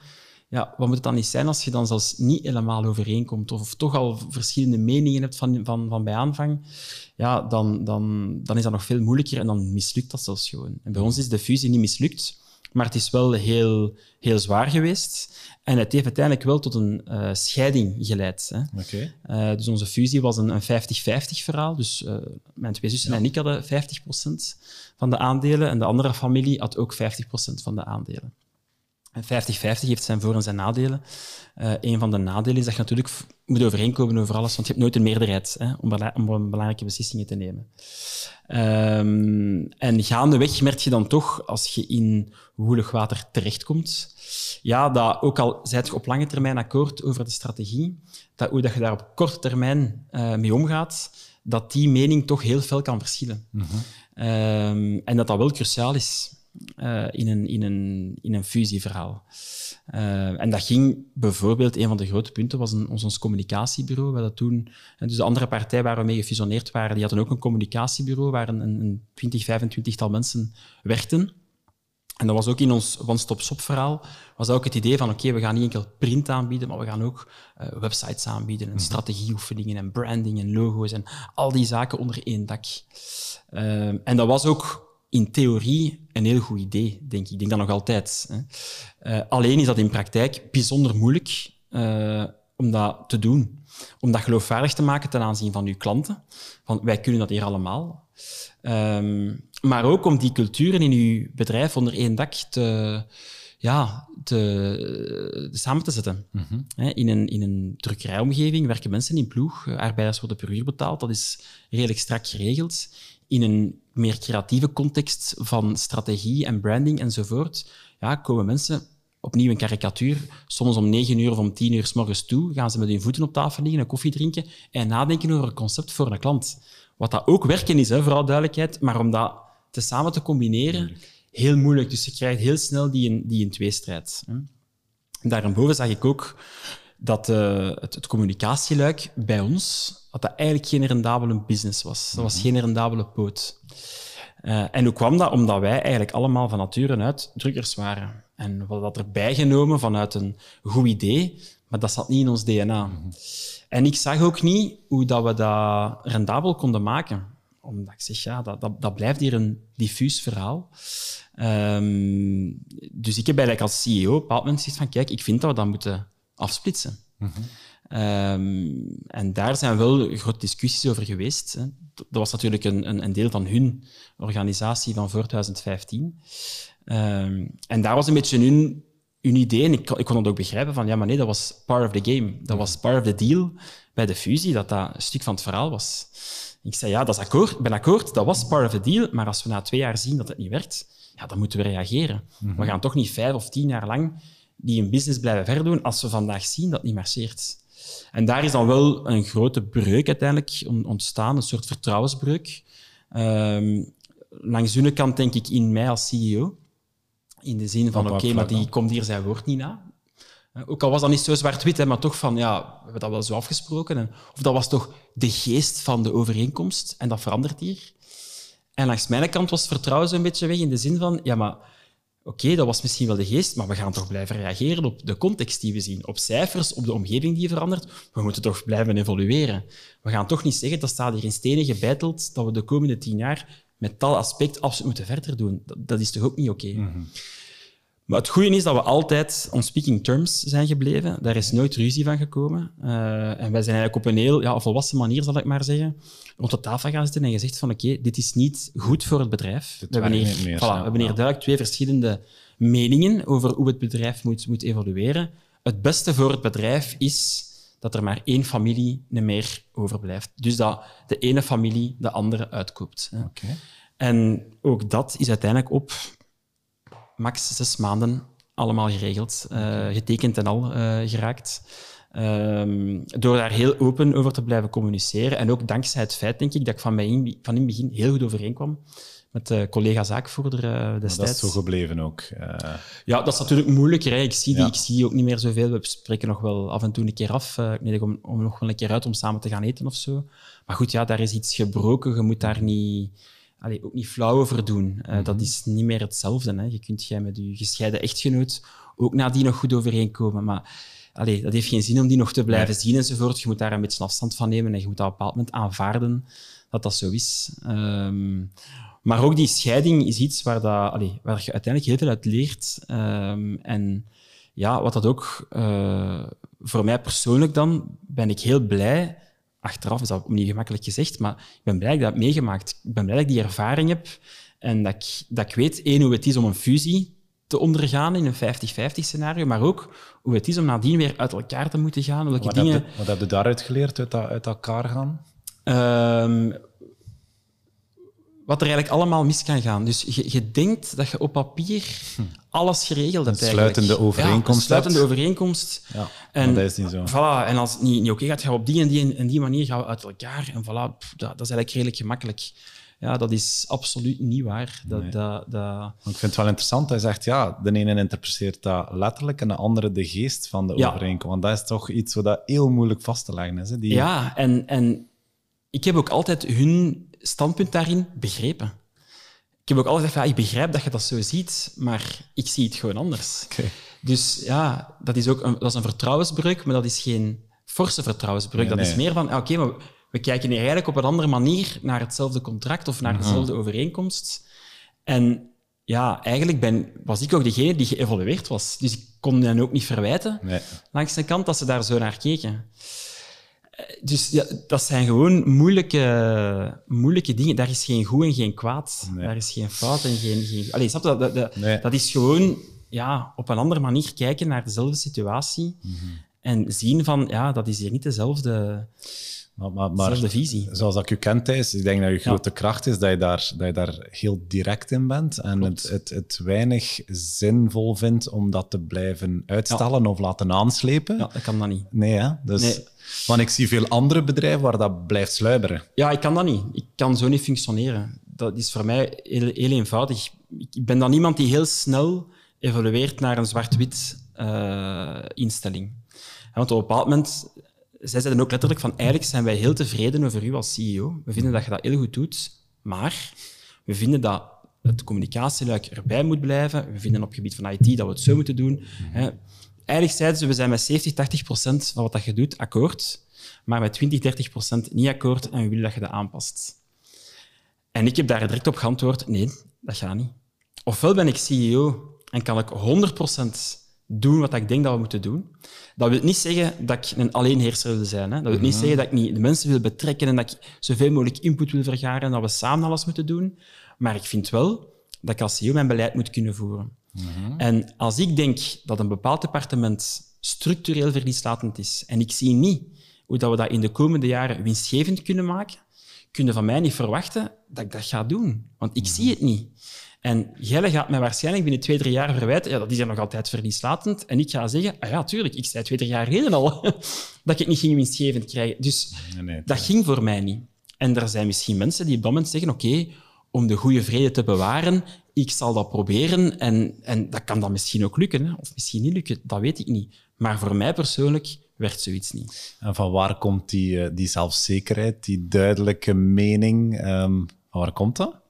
ja, wat moet het dan niet zijn als je dan zelfs niet helemaal overeenkomt of, of toch al verschillende meningen hebt van, van, van bij aanvang? Ja, dan, dan, dan is dat nog veel moeilijker en dan mislukt dat zelfs gewoon. En bij ons is de fusie niet mislukt, maar het is wel heel, heel zwaar geweest. En het heeft uiteindelijk wel tot een uh, scheiding geleid. Hè.
Okay.
Uh, dus onze fusie was een 50-50 verhaal. Dus uh, mijn twee zussen ja. en ik hadden 50% van de aandelen en de andere familie had ook 50% van de aandelen. En 50-50 heeft zijn voor- en zijn nadelen. Uh, een van de nadelen is dat je natuurlijk moet overeenkomen over alles, want je hebt nooit een meerderheid hè, om, om, belangrijke beslissingen te nemen. Um, en gaandeweg merk je dan toch, als je in woelig water terechtkomt, ja, dat ook al zijt je op lange termijn akkoord over de strategie, dat hoe dat je daar op korte termijn uh, mee omgaat, dat die mening toch heel veel kan verschillen. Mm -hmm. um, en dat dat wel cruciaal is. Uh, in, een, in, een, in een fusieverhaal. Uh, en dat ging bijvoorbeeld, een van de grote punten was een, ons, ons communicatiebureau. We dat toen, dus de andere partij waar we mee gefusioneerd waren, die hadden ook een communicatiebureau waar een, een 20, 25 tal mensen werkten. En dat was ook in ons one-stop-shop verhaal, was ook het idee van oké, okay, we gaan niet enkel print aanbieden, maar we gaan ook uh, websites aanbieden, en mm -hmm. strategieoefeningen en branding en logo's en al die zaken onder één dak. en dat was ook in theorie een heel goed idee, denk ik. Ik denk dat nog altijd. Hè. Uh, alleen is dat in praktijk bijzonder moeilijk uh, om dat te doen. Om dat geloofwaardig te maken ten aanzien van uw klanten. Van, wij kunnen dat hier allemaal. Um, maar ook om die culturen in uw bedrijf onder één dak te, ja, te, samen te zetten. Mm -hmm. in, een, in een drukkerijomgeving werken mensen in ploeg. Arbeiders worden per uur betaald. Dat is redelijk strak geregeld in een meer creatieve context van strategie en branding enzovoort, ja, komen mensen opnieuw een karikatuur, soms om negen uur of om tien uur s morgens toe, gaan ze met hun voeten op tafel liggen, een koffie drinken en nadenken over een concept voor een klant. Wat dat ook werken is, hè, vooral duidelijkheid, maar om dat te samen te combineren, heel moeilijk. Dus je krijgt heel snel die in, die in tweestrijd. Daarboven zag ik ook dat uh, het, het communicatieluik bij ons dat dat eigenlijk geen rendabele business was. Dat was mhm. geen rendabele poot. Uh, en hoe kwam dat? Omdat wij eigenlijk allemaal van nature uit drukkers waren. En we hadden dat erbij genomen vanuit een goed idee, maar dat zat niet in ons DNA. Mm -hmm. En ik zag ook niet hoe dat we dat rendabel konden maken. Omdat ik zeg, ja, dat, dat, dat blijft hier een diffuus verhaal. Um, dus ik heb eigenlijk als CEO op een bepaald moment gezegd van, kijk, ik vind dat we dat moeten afsplitsen. Mm -hmm. Um, en daar zijn wel grote discussies over geweest. Hè. Dat was natuurlijk een, een, een, deel van hun organisatie van voor 2015. Um, en daar was een beetje hun, hun idee, en ik, ik kon het ook begrijpen, van ja, maar nee, dat was part of the game. Dat was part of the deal bij de fusie, dat dat een stuk van het verhaal was. Ik zei, ja, dat is akkoord, ben akkoord, dat was part of the deal, maar als we na twee jaar zien dat het niet werkt, ja, dan moeten we reageren. Mm -hmm. We gaan toch niet vijf of tien jaar lang die een business blijven verder doen als we vandaag zien dat het niet marcheert. En daar is dan wel een grote breuk uiteindelijk ontstaan, een soort vertrouwensbreuk. Ehm, langs de kant denk ik in mij als CEO. In de zin van, oké, maar die komt hier zijn woord niet na. Ook al was dat niet zo zwart-wit, maar toch van, ja, we hebben dat wel zo afgesproken. En, of dat was toch de geest van de overeenkomst en dat verandert hier. En langs mijn kant was het vertrouwen zo'n beetje weg in de zin van, ja, maar oké, dat was misschien wel de geest, maar we gaan toch blijven reageren op de context die we zien, op cijfers, op de omgeving die verandert. We moeten toch blijven evolueren. We gaan toch niet zeggen, dat staat hier in stenen gebeiteld, dat we de komende tien jaar met tal aspect absoluut moeten verder doen. Dat, dat is toch ook niet oké? Mhm. Maar het goede is dat we altijd on speaking terms zijn gebleven. Daar is nooit ruzie van gekomen. Uh, en wij zijn eigenlijk op een heel ja, volwassen manier, zal ik maar zeggen, rond de tafel gaan zitten en gezegd van oké, dit is niet goed voor het bedrijf. We hebben, hier, meer, voilà, we hebben hier duidelijk twee verschillende meningen over hoe het bedrijf moet, moet evolueren. Het beste voor het bedrijf is dat er maar één familie meer overblijft. Dus dat de ene familie de andere uitkoopt. Okay. En ook dat is uiteindelijk op max zes maanden allemaal geregeld, uh, getekend en al uh, geraakt. Um, door daar heel open over te blijven communiceren. En ook dankzij het feit, denk ik, dat ik van, mij in, van in het begin heel goed overeenkwam met de collega zaakvoerder destijds.
dat is zo gebleven ook.
Ja, dat is natuurlijk moeilijker. Hè. Ik, zie die, ik zie ook niet meer zoveel. We spreken nog wel af en toe een keer af. Ik om, om nog wel een keer uit om samen te gaan eten of zo. Maar goed, ja, daar is iets gebroken. Je moet daar niet allee, ook niet flauw over doen. Uh, Dat is niet meer hetzelfde. Hè. Je kunt jij met je gescheiden echtgenoot ook nadien nog goed overeenkomen. Maar allee, dat heeft geen zin om die nog te blijven zien enzovoort. Je moet daar een beetje afstand van nemen en je moet op een bepaald moment aanvaarden dat dat zo is. Um, maar ook die scheiding is iets waar, dat, allee, waar je uiteindelijk heel veel uit leert. Um, en ja, wat dat ook uh, voor mij persoonlijk dan, ben ik heel blij achteraf is dat opnieuw gemakkelijk gezegd, maar ik ben blij dat ik dat heb meegemaakt. Ik ben blij dat ik die ervaring heb en dat ik, dat ik weet, één, hoe het is om een fusie te ondergaan in een 50-50 scenario, maar ook hoe het is om nadien weer uit elkaar te moeten gaan.
Welke
wat,
dingen... heb je, wat heb je daaruit geleerd, uit, dat, uit elkaar gaan?
Um, wat er eigenlijk allemaal mis kan gaan. Dus je, je denkt dat je op papier hm. alles geregeld hebt.
Een sluitende overeenkomst. Ja, een
sluitende overeenkomst.
Ja, en, dat is niet zo.
Voilà, en als het niet, niet oké gaat, gaan we op die en die en die manier gaan we uit elkaar. En voilà, dat, dat is eigenlijk redelijk gemakkelijk. Ja, dat is absoluut niet waar. Dat, dat, dat...
Ik vind het wel interessant. Hij zegt, ja, de ene interpreteert dat letterlijk en de andere de geest van de overeenkomst. Want dat is toch iets wat heel moeilijk vast te leggen is. Hè? Die...
Ja, en, en ik heb ook altijd hun standpunt daarin begrepen. Ik heb ook altijd gezegd, ja, ik begrijp dat je dat zo ziet, maar ik zie het gewoon anders. Dus ja, dat is ook een, dat is een vertrouwensbreuk, maar dat is geen forse vertrouwensbreuk. dat is meer van, oké, maar we kijken hier eigenlijk op een andere manier naar hetzelfde contract of naar mhm. dezelfde overeenkomst. En ja, eigenlijk ben, was ik ook degene die geëvolueerd was. Dus ik kon hen ook niet verwijten, nee. langs de kant, dat ze daar zo naar keken. Dus ja, dat zijn gewoon moeilijke, moeilijke dingen. Daar is geen goed en geen kwaad. Daar is geen fout en geen... geen... Allee, snap je? Dat, dat, dat is gewoon ja, op een andere manier kijken naar dezelfde situatie mhm. en zien van, ja, dat is hier niet dezelfde... Maar, maar, maar visie.
zoals ik u kent, Thijs, ik denk dat je grote kracht is dat je, daar, dat je daar heel direct in bent en het, het, het, weinig zinvol vindt om dat te blijven uitstellen of laten aanslepen.
Ja, dat kan dat niet.
Nee, hè? Dus, nee. Want ik zie veel andere bedrijven waar dat blijft sluiberen.
Ja, ik kan dat niet. Ik kan zo niet functioneren. Dat is voor mij heel, heel eenvoudig. Ik ben dan iemand die heel snel evolueert naar een zwart-wit uh, instelling. Want op een bepaald moment zij zeiden ook letterlijk van eigenlijk zijn wij heel tevreden over u als CEO. We vinden dat je dat heel goed doet, maar we vinden dat het communicatieluik erbij moet blijven. We vinden op het gebied van IT dat we het zo moeten doen. Eigenlijk zeiden ze, we zijn met 70, 80 procent van wat dat je doet akkoord, maar met 20, 30 procent niet akkoord en we willen dat je dat aanpast. En ik heb daar direct op geantwoord, nee, dat gaat niet. Ofwel ben ik CEO en kan ik 100 procent doen wat ik denk dat we moeten doen. Dat wil niet zeggen dat ik een alleenheerser wil zijn. Hè. Dat wil niet mhm. zeggen dat ik niet de mensen wil betrekken en dat ik zoveel mogelijk input wil vergaren en dat we samen alles moeten doen. Maar ik vind wel dat ik als CEO mijn beleid moet kunnen voeren. Mhm. En als ik denk dat een bepaald departement structureel verlieslatend is en ik zie niet hoe dat we dat in de komende jaren winstgevend kunnen maken, kun je van mij niet verwachten dat ik dat ga doen. Want ik zie het niet. En jij gaat mij waarschijnlijk binnen twee, drie jaar verwijten, ja, dat is er nog altijd verlieslatend. En ik ga zeggen, ah ja, tuurlijk, ik zei twee, drie jaar geleden al dat ik het niet ging winstgevend krijgen. Dus
Nee, nee,
dat ging voor mij niet. En er zijn misschien mensen die op dat moment zeggen, oké, om de goede vrede te bewaren, ik zal dat proberen en, en dat kan dan misschien ook lukken, hè? of misschien niet lukken, dat weet ik niet. Maar voor mij persoonlijk werd zoiets niet.
En van waar komt die, eh, die zelfzekerheid, die duidelijke mening? van waar komt dat?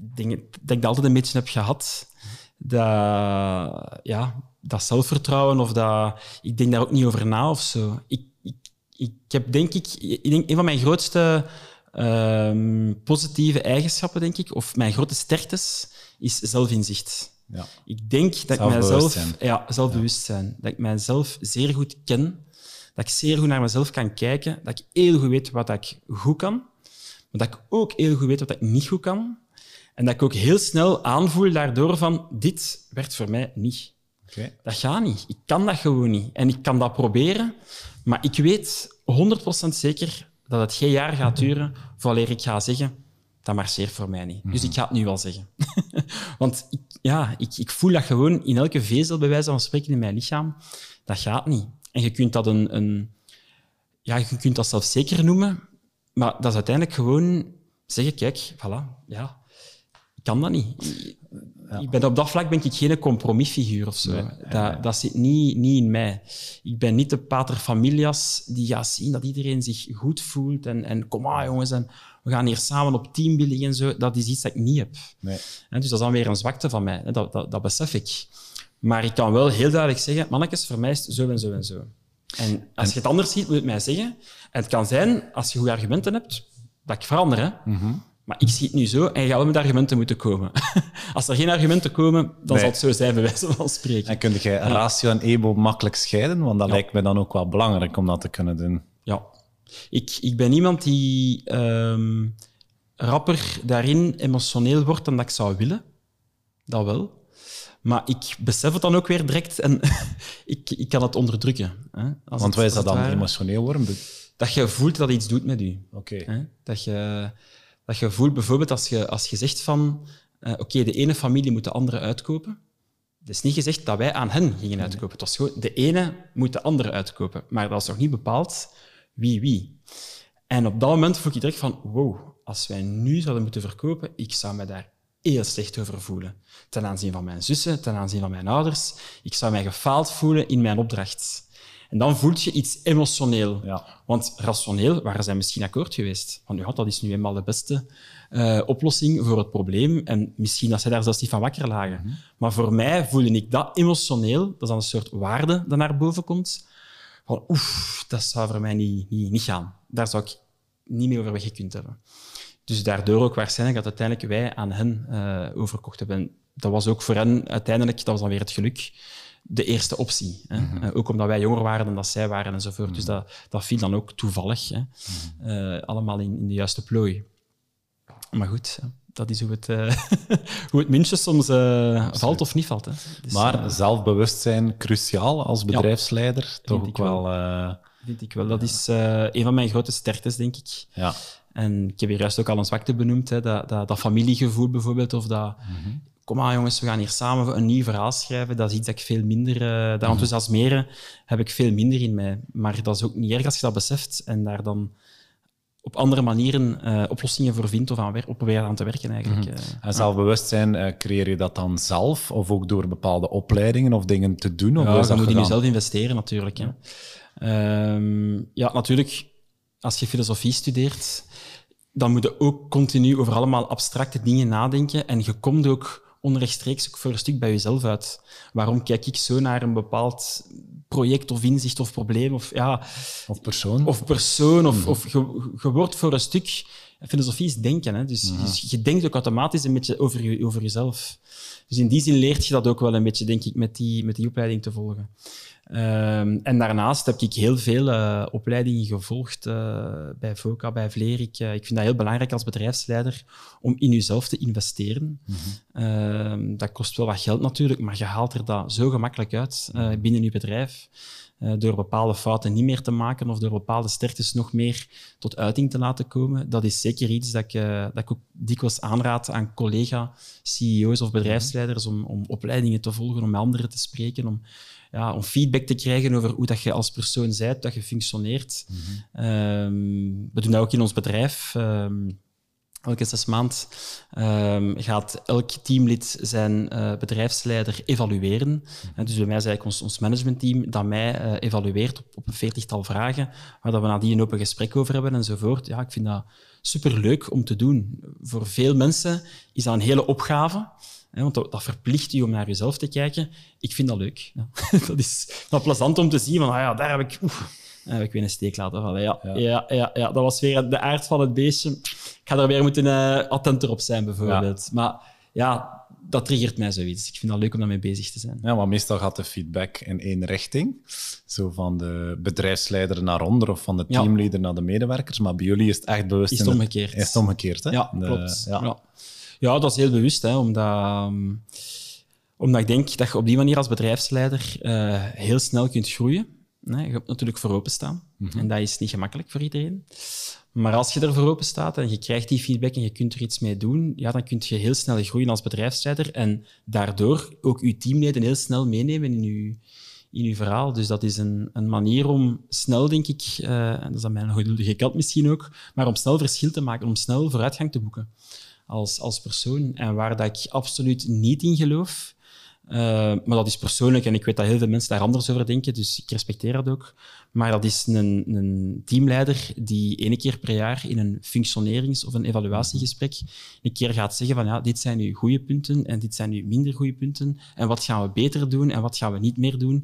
Ik denk dat ik dat altijd een beetje heb gehad. Dat, ja, dat zelfvertrouwen of dat... Ik denk daar ook niet over na of zo. Ik, ik, ik heb denk ik... ik denk, een van mijn grootste ehm, positieve eigenschappen, denk ik, of mijn grote sterktes, is zelfinzicht.
Ja.
Ik denk dat ik mijzelf... Ja, zelfbewustzijn. Dat ik mijzelf zeer goed ken. Dat ik zeer goed naar mezelf kan kijken. Dat ik heel goed weet wat ik goed kan. Maar dat ik ook heel goed weet wat ik niet goed kan. En dat ik ook heel snel aanvoel daardoor van, dit werkt voor mij niet. Dat gaat niet. Ik kan dat gewoon niet. En ik kan dat proberen, maar ik weet 100% zeker dat het geen jaar gaat duren voordat ik ga zeggen, dat marcheert voor mij niet. Dus ik ga het nu wel zeggen. Want ik, ja, ik, ik voel dat gewoon in elke vezel, bij wijze van spreken, in mijn lichaam. Dat gaat niet. En je kunt dat een... een ja, je kunt dat zelfs zeker noemen, maar dat is uiteindelijk gewoon zeggen, kijk, voilà, ja, kan dat niet. Ik ben, op dat vlak ben ik geen compromisfiguur of zo. dat, dat zit niet, niet in mij. Ik ben niet de pater familias die gaat zien dat iedereen zich goed voelt en, en kom maar jongens, en we gaan hier samen op teambuilding en zo. Dat is iets dat ik niet heb.
Nee.
Dus dat is dan weer een zwakte van mij. Dat, dat, dat besef ik. Maar ik kan wel heel duidelijk zeggen, mannetjes, voor mij is het zo en zo en zo. En als je het anders ziet, moet je het mij zeggen. En het kan zijn, als je goede argumenten hebt, dat ik verander. Hè?
Mhm.
Maar ik zie het nu zo en je gaat wel met argumenten moeten komen. als er geen argumenten komen, dan
Nee.
zal het zo zijn, bij wijze van spreken.
En kun je ratio en ego makkelijk scheiden? Want dat lijkt me dan ook wel belangrijk om dat te kunnen doen.
Ja. Ik, ik ben iemand die ehm, rapper daarin emotioneel wordt dan dat ik zou willen. Dat wel. Maar ik besef het dan ook weer direct en ik, ik kan het onderdrukken. Hè? Als
Want wij is dat dan emotioneel worden?
Dat je voelt dat iets doet met je.
Oké.
Dat, je, dat je voelt bijvoorbeeld als je, als je zegt van eh, oké, de ene familie moet de andere uitkopen. Het is niet gezegd dat wij aan hen gingen uitkopen. Het was gewoon de ene moet de andere uitkopen. Maar dat is nog niet bepaald wie wie. En op dat moment voel ik direct van wow, als wij nu zouden moeten verkopen, ik zou me daar heel slecht over voelen. Ten aanzien van mijn zussen, ten aanzien van mijn ouders. Ik zou mij gefaald voelen in mijn opdracht. En dan voelt je iets emotioneel.
Ja.
Want rationeel waren zij misschien akkoord geweest. Van ja, dat is nu eenmaal de beste eh, oplossing voor het probleem. En misschien dat zij daar zelfs niet van wakker lagen. Maar voor mij voelde ik dat emotioneel. Dat is dan een soort waarde dat naar boven komt. Van oef, dat zou voor mij niet, niet, niet gaan. Daar zou ik niet mee over weggekund hebben. Dus daardoor ook waarschijnlijk dat uiteindelijk wij aan hen eh, overkocht hebben. En Dat was ook voor hen uiteindelijk, dat was dan weer het geluk, de eerste optie. Hè? Eh, ook omdat wij jonger waren dan dat zij waren enzovoort. Dus dat, dat viel dan ook toevallig. Hè? Eh, allemaal in, in de juiste plooi. Maar goed, dat is hoe het, eh, hoe het mensje soms valt of niet valt. Hè? Dus,
Maar zelfbewustzijn cruciaal als bedrijfsleider. Toch ook
wel.
wel...
vind ik wel. Dat is een van mijn grote sterktes, denk ik.
ja.
En ik heb hier juist ook al een zwakte benoemd, hè, dat, dat, dat familiegevoel bijvoorbeeld, of dat... Kom aan jongens, we gaan hier samen een nieuw verhaal schrijven. Dat is iets dat ik veel minder... eh dat enthousiasmeren heb ik veel minder in mij. Maar dat is ook niet erg als je dat beseft en daar dan op andere manieren eh, oplossingen voor vindt of aan probeert aan te werken eigenlijk. eh.
En zelfbewustzijn, creëer je dat dan zelf? Of ook door bepaalde opleidingen of dingen te doen? Of
Ja, je
dat
moet in
gegaan?
jezelf investeren natuurlijk. Hè. Ehm, ja, natuurlijk, als je filosofie studeert, dan moet je ook continu over allemaal abstracte dingen nadenken. En je komt ook onrechtstreeks ook voor een stuk bij jezelf uit. Waarom kijk ik zo naar een bepaald project of inzicht of probleem? Of, ja,
Of persoon?
of persoon, of, of je, je wordt voor een stuk... Filosofie is denken, hè? Dus, dus je denkt ook automatisch een beetje over, je, over jezelf. Dus in die zin leert je dat ook wel een beetje, denk ik, met die, met die opleiding te volgen. Ehm, en daarnaast heb ik heel veel eh, opleidingen gevolgd eh, bij VOCA, bij Vlerik. Eh, ik vind dat heel belangrijk als bedrijfsleider om in jezelf te investeren. Ehm, dat kost wel wat geld natuurlijk, maar je haalt er dat zo gemakkelijk uit eh, binnen je bedrijf. door bepaalde fouten niet meer te maken of door bepaalde sterktes nog meer tot uiting te laten komen. Dat is zeker iets dat ik, dat ik ook dikwijls aanraad aan collega-CEO's of bedrijfsleiders om, om opleidingen te volgen, om met anderen te spreken, om, ja, om feedback te krijgen over hoe dat je als persoon bent, dat je functioneert. Mm -hmm. we doen dat ook in ons bedrijf. Um, Elke zes maand um, gaat elk teamlid zijn uh, bedrijfsleider evalueren. En dus bij mij is eigenlijk ons, ons managementteam dat mij uh, evalueert op, op, een veertigtal vragen, waar dat we nadien een open gesprek over hebben enzovoort. Ja, ik vind dat superleuk om te doen. Voor veel mensen is dat een hele opgave. Want dat, dat, verplicht je om naar jezelf te kijken. Ik vind dat leuk. Ja. dat is dat plezant om te zien. Van, ah ja, daar heb ik, oef, daar heb ik weer een steek laten vallen. Ja, ja. Ja, ja, ja, dat was weer de aard van het beestje ga daar weer moeten uh, attenter op zijn, bijvoorbeeld. Maar ja, dat triggert mij zoiets. Ik vind het leuk om daarmee bezig te zijn.
Ja, maar meestal gaat de feedback in één richting. Zo van de bedrijfsleider naar onder of van de teamleader naar de medewerkers. Maar bij jullie is het echt bewust...
Is het omgekeerd.
Is het omgekeerd, hè?
Ja, klopt. Ja. ja. Ja. dat is heel bewust, hè, omdat, um, omdat ik denk dat je op die manier als bedrijfsleider uh, heel snel kunt groeien. Nee, je hebt natuurlijk voor openstaan. Mm -hmm. En dat is niet gemakkelijk voor iedereen. Maar als je ervoor open staat en je krijgt die feedback en je kunt er iets mee doen, ja, dan kun je heel snel groeien als bedrijfsleider en daardoor ook je teamleden heel snel meenemen in je, in uw verhaal. Dus dat is een, een manier om snel, denk ik, uh, en dat is aan mijn geduldige kant misschien ook, maar om snel verschil te maken, om snel vooruitgang te boeken als, als persoon. En waar dat ik absoluut niet in geloof, uh, maar dat is persoonlijk en ik weet dat heel veel mensen daar anders over denken, dus ik respecteer dat ook. Maar dat is een, een teamleider die ene keer per jaar in een functionerings- of een evaluatiegesprek een keer gaat zeggen van ja, dit zijn uw goede punten en dit zijn uw minder goede punten en wat gaan we beter doen en wat gaan we niet meer doen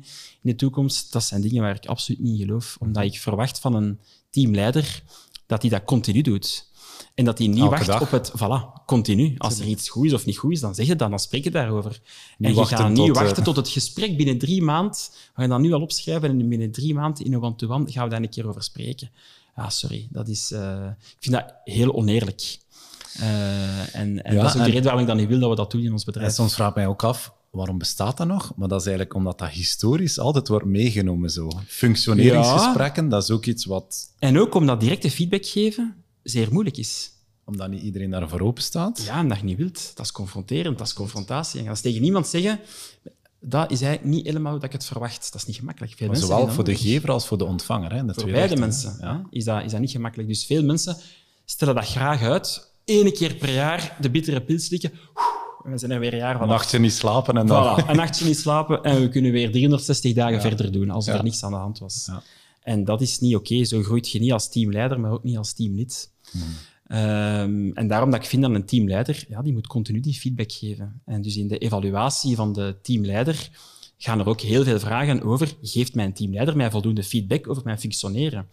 in de toekomst. Dat zijn dingen waar ik absoluut niet in geloof, omdat ik verwacht van een teamleider dat hij dat continu doet. En dat hij niet wacht op het, voilà, continu. Als er iets goed is of niet goed is, dan zeg je dat, dan spreek je daarover. en je gaat niet wachten eh, tot het gesprek binnen drie maanden. We gaan dat nu al opschrijven en binnen drie maanden in een one-to-one gaan we daar een keer over spreken. Ja, sorry, dat is, uh, ik vind dat heel oneerlijk. Uh, en, en ja, dat is ook de reden waarom ik dan niet wil dat we dat doen in ons bedrijf. En
soms vraag ik mij ook af, waarom bestaat dat nog? Maar dat is eigenlijk omdat dat historisch altijd wordt meegenomen. Zo. Functioneringsgesprekken, ja. dat is ook iets wat...
En ook omdat directe feedback geven zeer moeilijk is.
Omdat niet iedereen daarvoor open staat?
Ja, en dat je niet wilt. Dat is confronterend, dat is confrontatie. En als tegen niemand zeggen, dat is eigenlijk niet helemaal hoe ik het verwacht. Dat is niet gemakkelijk.
Veel mensen zowel voor de gever als voor de ontvanger. Hè,
voor beide mensen ja. is, dat, is dat niet gemakkelijk. Dus veel mensen stellen dat graag uit. Eén keer per jaar de bittere pil slikken. We zijn er weer een jaar van.
Een nachtje niet slapen en dan...
Voilà, een nachtje niet slapen en we kunnen weer 360 dagen verder doen, alsof er niets aan de hand was. En dat is niet oké. Zo groeit je niet als teamleider, maar ook niet als teamlid. Um, en daarom dat ik vind dat een teamleider, ja, die moet continu die feedback geven. En dus in de evaluatie van de teamleider gaan er ook heel veel vragen over, geeft mijn teamleider mij voldoende feedback over mijn functioneren?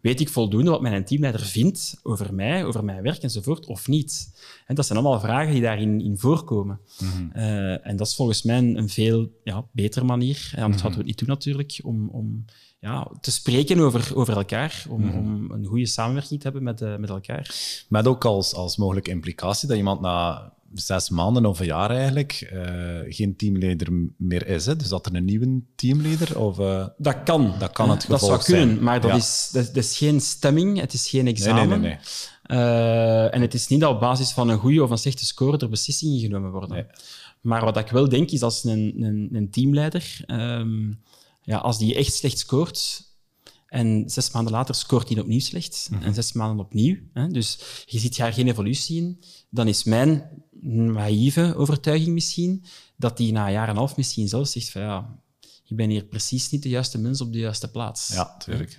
Weet ik voldoende wat mijn teamleider vindt over mij, over mijn werk enzovoort, of niet? En dat zijn allemaal vragen die daarin in voorkomen. Mm uh, en dat is volgens mij een, veel ja, betere manier, anders mm -hmm. hadden we het niet doen natuurlijk, om, om ja, te spreken over, over elkaar, om, mm -hmm. om een goede samenwerking te hebben met, uh, met elkaar.
Met ook als, als mogelijke implicatie dat iemand na zes maanden of een jaar eigenlijk uh, geen teamleider meer is. Hè? Dus dat er een nieuwe teamleider of... Uh,
dat kan.
Dat kan het geval
Dat zou kunnen, maar dat, ja. is, dat, dat, is geen stemming, het is geen examen. Nee, nee, nee, uh, en het is niet dat op basis van een goede of een slechte score er beslissingen genomen worden. Maar wat ik wel denk, is als een, een, een teamleider... Um, ja, als die echt slecht scoort, en zes maanden later scoort hij opnieuw slecht. Mm -hmm. En zes maanden opnieuw. Hè, dus je ziet daar geen evolutie in. Dan is mijn naïeve overtuiging misschien dat hij na een jaar en een half misschien zelf zegt van ja, ik ben hier precies niet de juiste mens op de juiste plaats.
Ja, natuurlijk.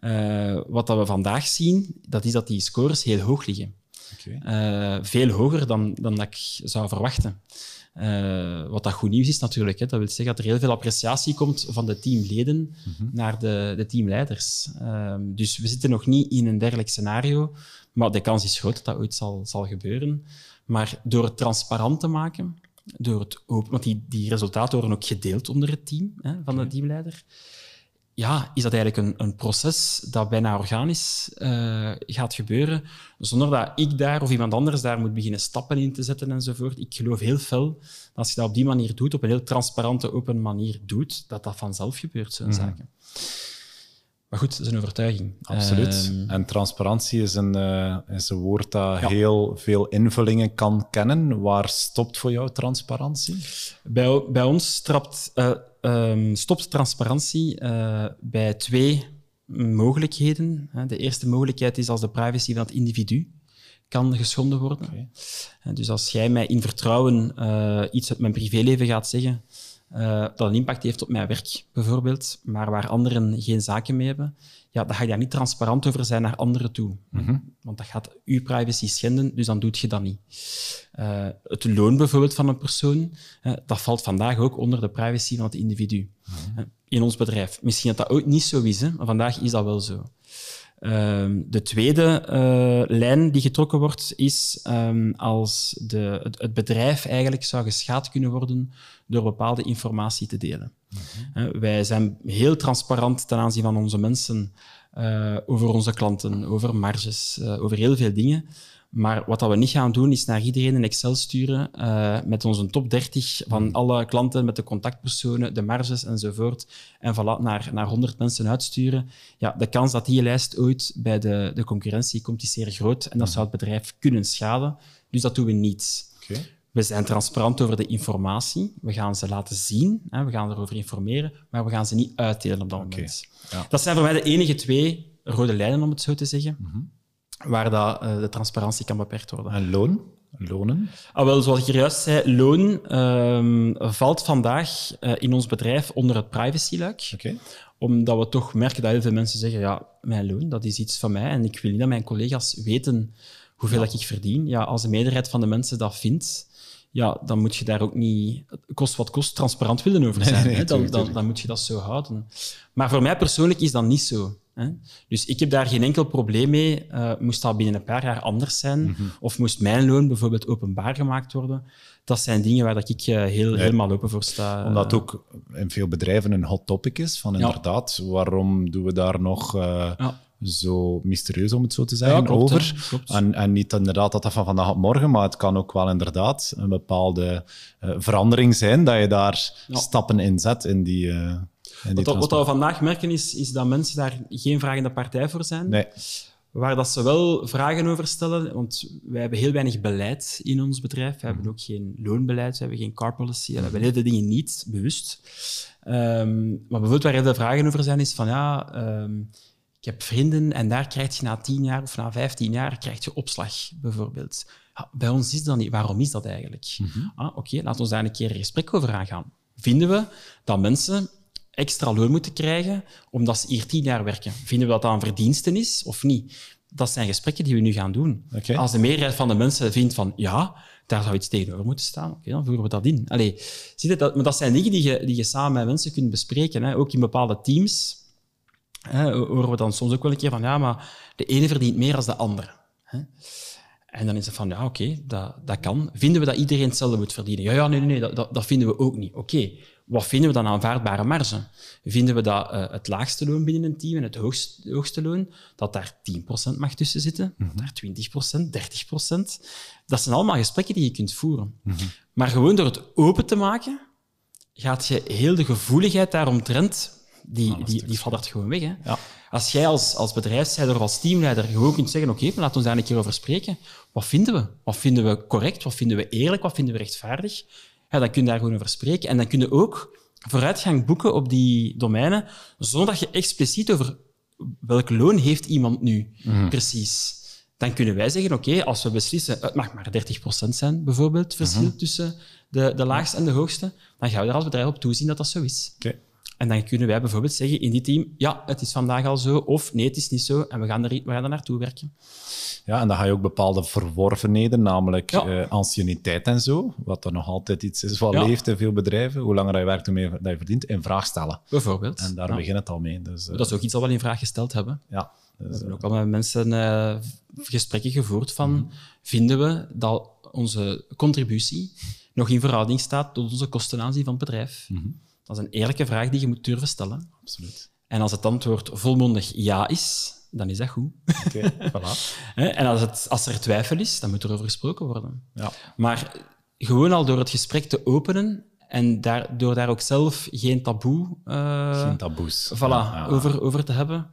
Uh, wat dat we vandaag zien, dat is dat die scores heel hoog liggen. Okay. Uh, veel hoger dan, dan dat ik zou verwachten. Uh, wat dat goed nieuws is natuurlijk. Hè. Dat wil zeggen dat er heel veel appreciatie komt van de teamleden mm -hmm. naar de, de teamleiders. Uh, dus we zitten nog niet in een dergelijk scenario, maar de kans is groot dat dat ooit zal, zal gebeuren. Maar door het transparant te maken, door het open, want die, die resultaten worden ook gedeeld onder het team hè, van de teamleider, ja, is dat eigenlijk een, een proces dat bijna organisch uh, gaat gebeuren, zonder dat ik daar of iemand anders daar moet beginnen stappen in te zetten enzovoort. Ik geloof heel fel dat als je dat op die manier doet, op een heel transparante, open manier doet, dat dat vanzelf gebeurt, zo'n mm zaken. Maar goed, dat is een overtuiging.
Absoluut. Um, en transparantie is een, uh, is een woord dat ja. heel veel invullingen kan kennen. Waar stopt voor jou transparantie?
Bij, bij ons trapt, uh, um, stopt transparantie uh, bij twee mogelijkheden. De eerste mogelijkheid is als de privacy van het individu kan geschonden worden. Okay. Dus als jij mij in vertrouwen iets uit mijn privéleven gaat zeggen, uh, dat een impact heeft op mijn werk, bijvoorbeeld, maar waar anderen geen zaken mee hebben, ja, dan ga je daar niet transparant over zijn naar anderen toe. Mhm. Want dat gaat uw privacy schenden, dus dan doet je dat niet. Uh, het loon bijvoorbeeld van een persoon, uh, dat valt vandaag ook onder de privacy van het individu. Mhm. in ons bedrijf. Misschien dat dat ook niet zo is, hè, maar vandaag is dat wel zo. Ehm, de tweede uh, lijn die getrokken wordt, is um, als de, het, het, bedrijf eigenlijk zou geschaad kunnen worden door bepaalde informatie te delen. Mhm. Uh, wij zijn heel transparant ten aanzien van onze mensen uh, over onze klanten, over marges, over heel veel dingen. Maar wat dat we niet gaan doen, is naar iedereen een Excel sturen uh, met onze top 30 van hmm. alle klanten, met de contactpersonen, de marges enzovoort. En voilà, naar, naar 100 mensen uitsturen. Ja, de kans dat die lijst ooit bij de, de concurrentie komt, is zeer groot. En dat hmm. zou het bedrijf kunnen schaden. Dus dat doen we niet. Okay. We zijn transparant over de informatie. We gaan ze laten zien. Hè, we gaan erover informeren. Maar we gaan ze niet uitdelen op dat okay. moment. Ja. Dat zijn voor mij de enige twee rode lijnen, om het zo te zeggen. Mm -hmm waar dat, uh, de transparantie kan beperkt worden.
En loon? Lonen?
Ah, wel, zoals ik juist zei, loon uh, valt vandaag uh, in ons bedrijf onder het privacyluik. Okay. Omdat we toch merken dat heel veel mensen zeggen, ja, mijn loon, dat is iets van mij en ik wil niet dat mijn collega's weten hoeveel ja. ik verdien. Ja, als de meerderheid van de mensen dat vindt, ja, dan moet je daar ook niet, kost wat kost, transparant willen over zijn. Nee, nee, dan, dan, dan, moet je dat zo houden. Maar voor mij persoonlijk is dat niet zo. Dus ik heb daar geen enkel probleem mee. Uh, moest dat binnen een paar jaar anders zijn, mm -hmm. of moest mijn loon bijvoorbeeld openbaar gemaakt worden, dat zijn dingen waar dat ik uh, heel, helemaal open voor sta.
Omdat ook in veel bedrijven een hot topic is, van inderdaad, ja. waarom doen we daar nog... Uh, ja zo mysterieus, om het zo te zeggen, ja, klopt, over. En, en, niet inderdaad dat dat van vandaag op morgen, maar het kan ook wel inderdaad een bepaalde uh, verandering zijn, dat je daar ja. stappen in zet in die... Uh,
wat, wat, we vandaag merken is, is dat mensen daar geen vragende partij voor zijn.
Nee.
Waar dat ze wel vragen over stellen, want wij hebben heel weinig beleid in ons bedrijf. We hebben mhm. ook geen loonbeleid, we hebben geen car policy, we hebben heel veel dingen niet bewust. Um, maar bijvoorbeeld waar heel veel vragen over zijn, is van ja, um, ik heb vrienden en daar krijg je na tien jaar of na vijftien jaar krijg je opslag, bijvoorbeeld. Ja, bij ons is dat niet. Waarom is dat eigenlijk? Mm -hmm. ah, Oké, okay, laten we daar een keer een gesprek over aangaan. Vinden we dat mensen extra loon moeten krijgen omdat ze hier tien jaar werken. Vinden we dat dat een verdienste is of niet? Dat zijn gesprekken die we nu gaan doen. Okay. Als de meerderheid van de mensen vindt van ja, daar zou iets tegenover moeten staan, okay, dan voeren we dat in. Allee, zie je, dat, maar dat zijn dingen die je, die je samen met mensen kunt bespreken. Hè. Ook in bepaalde teams hè, horen we dan soms ook wel een keer van ja, maar de ene verdient meer dan de andere. Hè. En dan is het van, ja, oké, okay, dat, dat kan. Vinden we dat iedereen hetzelfde moet verdienen? Ja, ja, nee, nee, nee dat, dat vinden we ook niet. Oké, okay. Wat vinden we dan aanvaardbare marge? Vinden we dat uh, het laagste loon binnen een team en het hoogste, hoogste loon, dat daar 10% mag tussen zitten, mm -hmm. daar 20%, 30%? Dat zijn allemaal gesprekken die je kunt voeren. Mm -hmm. Maar gewoon door het open te maken, gaat je heel de gevoeligheid daaromtrent, die, ah, die, die valt gewoon weg. Hè? Ja. Als jij als, als bedrijfsleider of als teamleider gewoon kunt zeggen, oké, okay, laten we daar een keer over spreken. Wat vinden we? Wat vinden we correct? Wat vinden we eerlijk? Wat vinden we rechtvaardig? Ja, dan kun je daar gewoon over spreken. En dan kun je ook vooruitgang boeken op die domeinen, zonder dat je expliciet over welk loon heeft iemand nu mm. precies. Dan kunnen wij zeggen, oké, als we beslissen, het mag maar 30% zijn, bijvoorbeeld, verschil mm -hmm. tussen de, de laagste en de hoogste, dan gaan we er als bedrijf op toezien dat dat zo is.
Okay.
En dan kunnen wij bijvoorbeeld zeggen in die team, ja, het is vandaag al zo, of nee, het is niet zo, en we gaan er, we gaan er naartoe werken.
Ja, en dan ga je ook bepaalde verworvenheden, namelijk ja. uh, anciëniteit en zo, wat er nog altijd iets is wat ja. leeft in veel bedrijven. Hoe langer je werkt, hoe meer dat je verdient, in vraag stellen.
Bijvoorbeeld.
En daar ja. begint het al mee. Dus,
uh, dat is ook iets al in vraag gesteld hebben.
Ja.
Dus, we hebben ook al met mensen uh, gesprekken gevoerd van, mm -hmm. vinden we dat onze contributie nog in verhouding staat tot onze kosten aanzien van het bedrijf? Mm -hmm. Dat is een eerlijke vraag die je moet durven stellen.
Absoluut.
En als het antwoord volmondig ja is, dan is dat goed.
Oké, voilà.
Hè? En als, het, als er twijfel is, dan moet er over gesproken worden.
Ja.
Maar gewoon al door het gesprek te openen en daar, door daar ook zelf geen taboe eh,
Geen taboes.
voilà,
Ja, ja.
Over, over te hebben,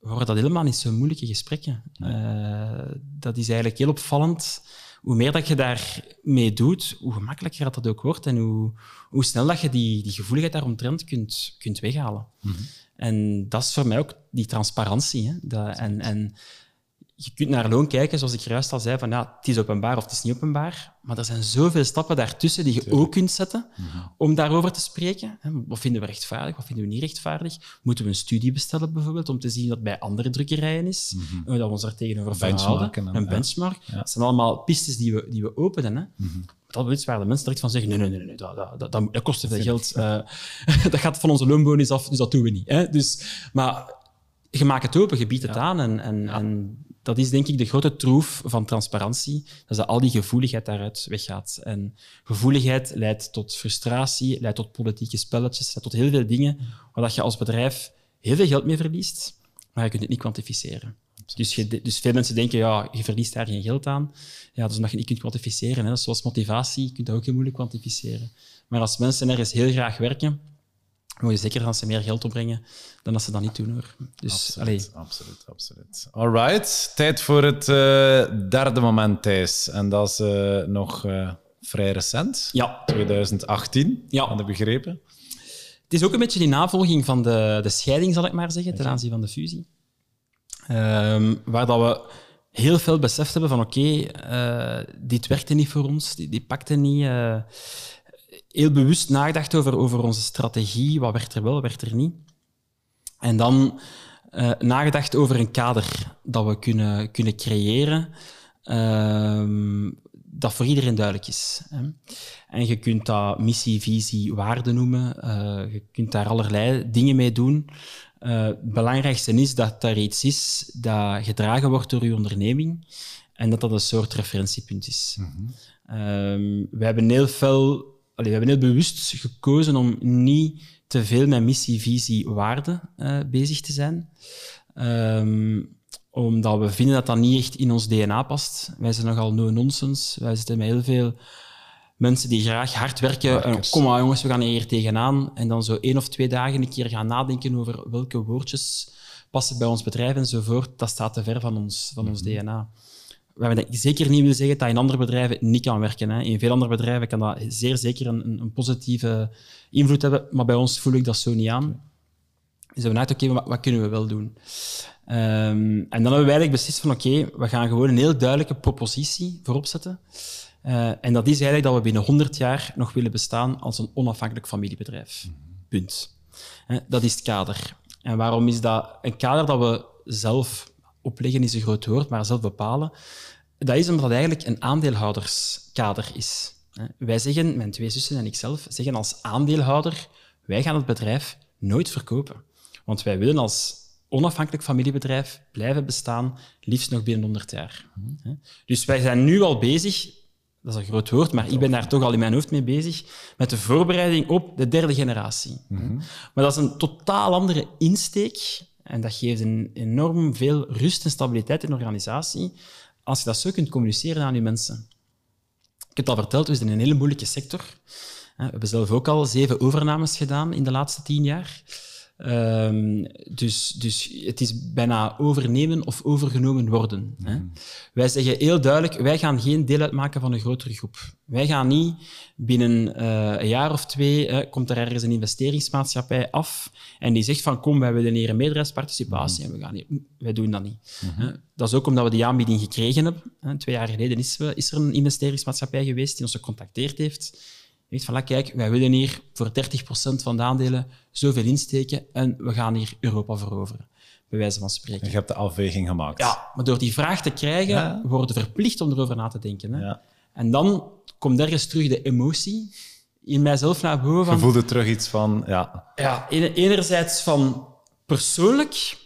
worden dat helemaal niet zo moeilijke gesprekken. Eh, dat is eigenlijk heel opvallend. Hoe meer dat je daarmee doet, hoe gemakkelijker dat, dat ook wordt en hoe, hoe snel dat je die, die gevoeligheid daaromtrent kunt, kunt weghalen.
Mhm.
En dat is voor mij ook die transparantie. Hè? Dat, en, en je kunt naar loon kijken, zoals ik juist al zei, van ja, het is openbaar of het is niet openbaar. Maar er zijn zoveel stappen daartussen die je ook kunt zetten om daarover te spreken. Wat vinden we rechtvaardig, wat vinden we niet rechtvaardig? Moeten we een studie bestellen bijvoorbeeld, om te zien het bij andere drukkerijen is? En dat we ons daar tegenover verhouden.
en-
Een benchmark. Dat zijn allemaal pistes die we, die we openen. Hè. Dat is waar de mensen direct van zeggen, nee, nee, nee, nee dat, dat, dat, dat, dat kost te veel geld. Eh, dat gaat van onze loonbonus af, dus dat doen we niet. Hè. Dus, maar je maakt het open, je biedt het aan. En, en, en dat is denk ik de grote troef van transparantie, dat, dat al die gevoeligheid daaruit weggaat. En gevoeligheid leidt tot frustratie, leidt tot politieke spelletjes, leidt tot heel veel dingen waar dat je als bedrijf heel veel geld mee verliest, maar je kunt het niet kwantificeren. Dus, je, dus veel mensen denken, ja, je verliest daar geen geld aan. Ja, dat is omdat je niet kunt kwantificeren. Hè. Zoals motivatie, je kunt dat ook heel moeilijk kwantificeren. Maar als mensen ergens heel graag werken, moet je zeker dat ze meer geld opbrengen dan als ze dat niet doen. Hoor. Dus, allee,
Absoluut, absoluut, absoluut. All right, tijd voor het eh, derde moment, Thijs. En dat is eh, nog eh, vrij recent.
ja,
2018,
Ja.
hadden begrepen.
Het is ook een beetje in navolging van de, de scheiding, zal ik maar zeggen, ten aanzien van de fusie. Ehm, waar dat we heel veel beseft hebben van oké, dit werkte niet voor ons, dit, dit pakte niet. Heel bewust nagedacht over, over onze strategie, wat werkt er wel, wat werkt er niet. En dan eh, nagedacht over een kader dat we kunnen, kunnen creëren, ehm, dat voor iedereen duidelijk is. Hè. En je kunt dat missie, visie, waarde noemen. Eh, je kunt daar allerlei dingen mee doen. Eh, het belangrijkste is dat daar iets is dat gedragen wordt door je onderneming en dat dat een soort referentiepunt is. Ehm, we hebben heel veel, allee, we hebben heel bewust gekozen om niet te veel met missie, visie, waarde eh, bezig te zijn. Ehm, omdat we vinden dat dat niet echt in ons DNA past. Wij zijn nogal no-nonsense. Wij zitten met heel veel mensen die graag hard werken. En, kom maar jongens, we gaan hier tegenaan. En dan zo één of twee dagen een keer gaan nadenken over welke woordjes passen bij ons bedrijf enzovoort. Dat staat te ver van ons, van ons DNA. Waar we zeker niet willen zeggen dat in andere bedrijven niet kan werken. Hè. In veel andere bedrijven kan dat zeer zeker een, een- positieve invloed hebben, maar bij ons voel ik dat zo niet aan. Dus we hebben oké, wat, wat kunnen we wel doen? Ehm, en dan hebben we eigenlijk beslist van, oké, we gaan gewoon een heel duidelijke propositie voorop zetten. Eh, en dat is eigenlijk dat we binnen 100 jaar nog willen bestaan als een onafhankelijk familiebedrijf. Punt. Hè, dat is het kader. En waarom is dat een kader dat we zelf opleggen, is een groot woord, maar zelf bepalen? Dat is omdat het eigenlijk een aandeelhouderskader is. Wij zeggen, mijn twee zussen en ikzelf, zeggen als aandeelhouder, wij gaan het bedrijf nooit verkopen. Want wij willen als onafhankelijk familiebedrijf blijven bestaan, liefst nog binnen 100 jaar. Dus wij zijn nu al bezig, dat is een groot woord, maar ik ben daar toch al in mijn hoofd mee bezig, met de voorbereiding op de derde generatie. Maar dat is een totaal andere insteek en dat geeft een enorm veel rust en stabiliteit in de organisatie als je dat zo kunt communiceren aan je mensen. Ik heb het al verteld, we zitten in een hele moeilijke sector. We hebben zelf ook al zeven overnames gedaan in de laatste tien jaar. Ehm, dus, dus het is bijna overnemen of overgenomen worden. Hè. Wij zeggen heel duidelijk, wij gaan geen deel uitmaken van een grotere groep. Wij gaan niet binnen eh, een jaar of twee, komt er ergens een investeringsmaatschappij af en die zegt van kom, wij willen hier een meerderheidsparticipatie en we gaan hier. Wij doen dat niet. Hè. Dat is ook omdat we die aanbieding gekregen hebben. Hè. Twee jaar geleden is, we- is er een investeringsmaatschappij geweest die ons gecontacteerd heeft. Zegt van, kijk, wij willen hier voor 30% van de aandelen zoveel insteken en we gaan hier Europa veroveren. Bij wijze van spreken.
En je hebt de afweging gemaakt.
Ja, maar door die vraag te krijgen,
Ja.
worden we verplicht om erover na te denken. Hè?
Ja.
En dan komt ergens terug de emotie in mijzelf naar boven.
Je
Van,
voelde terug iets van, ja,
ja, ene- enerzijds van persoonlijk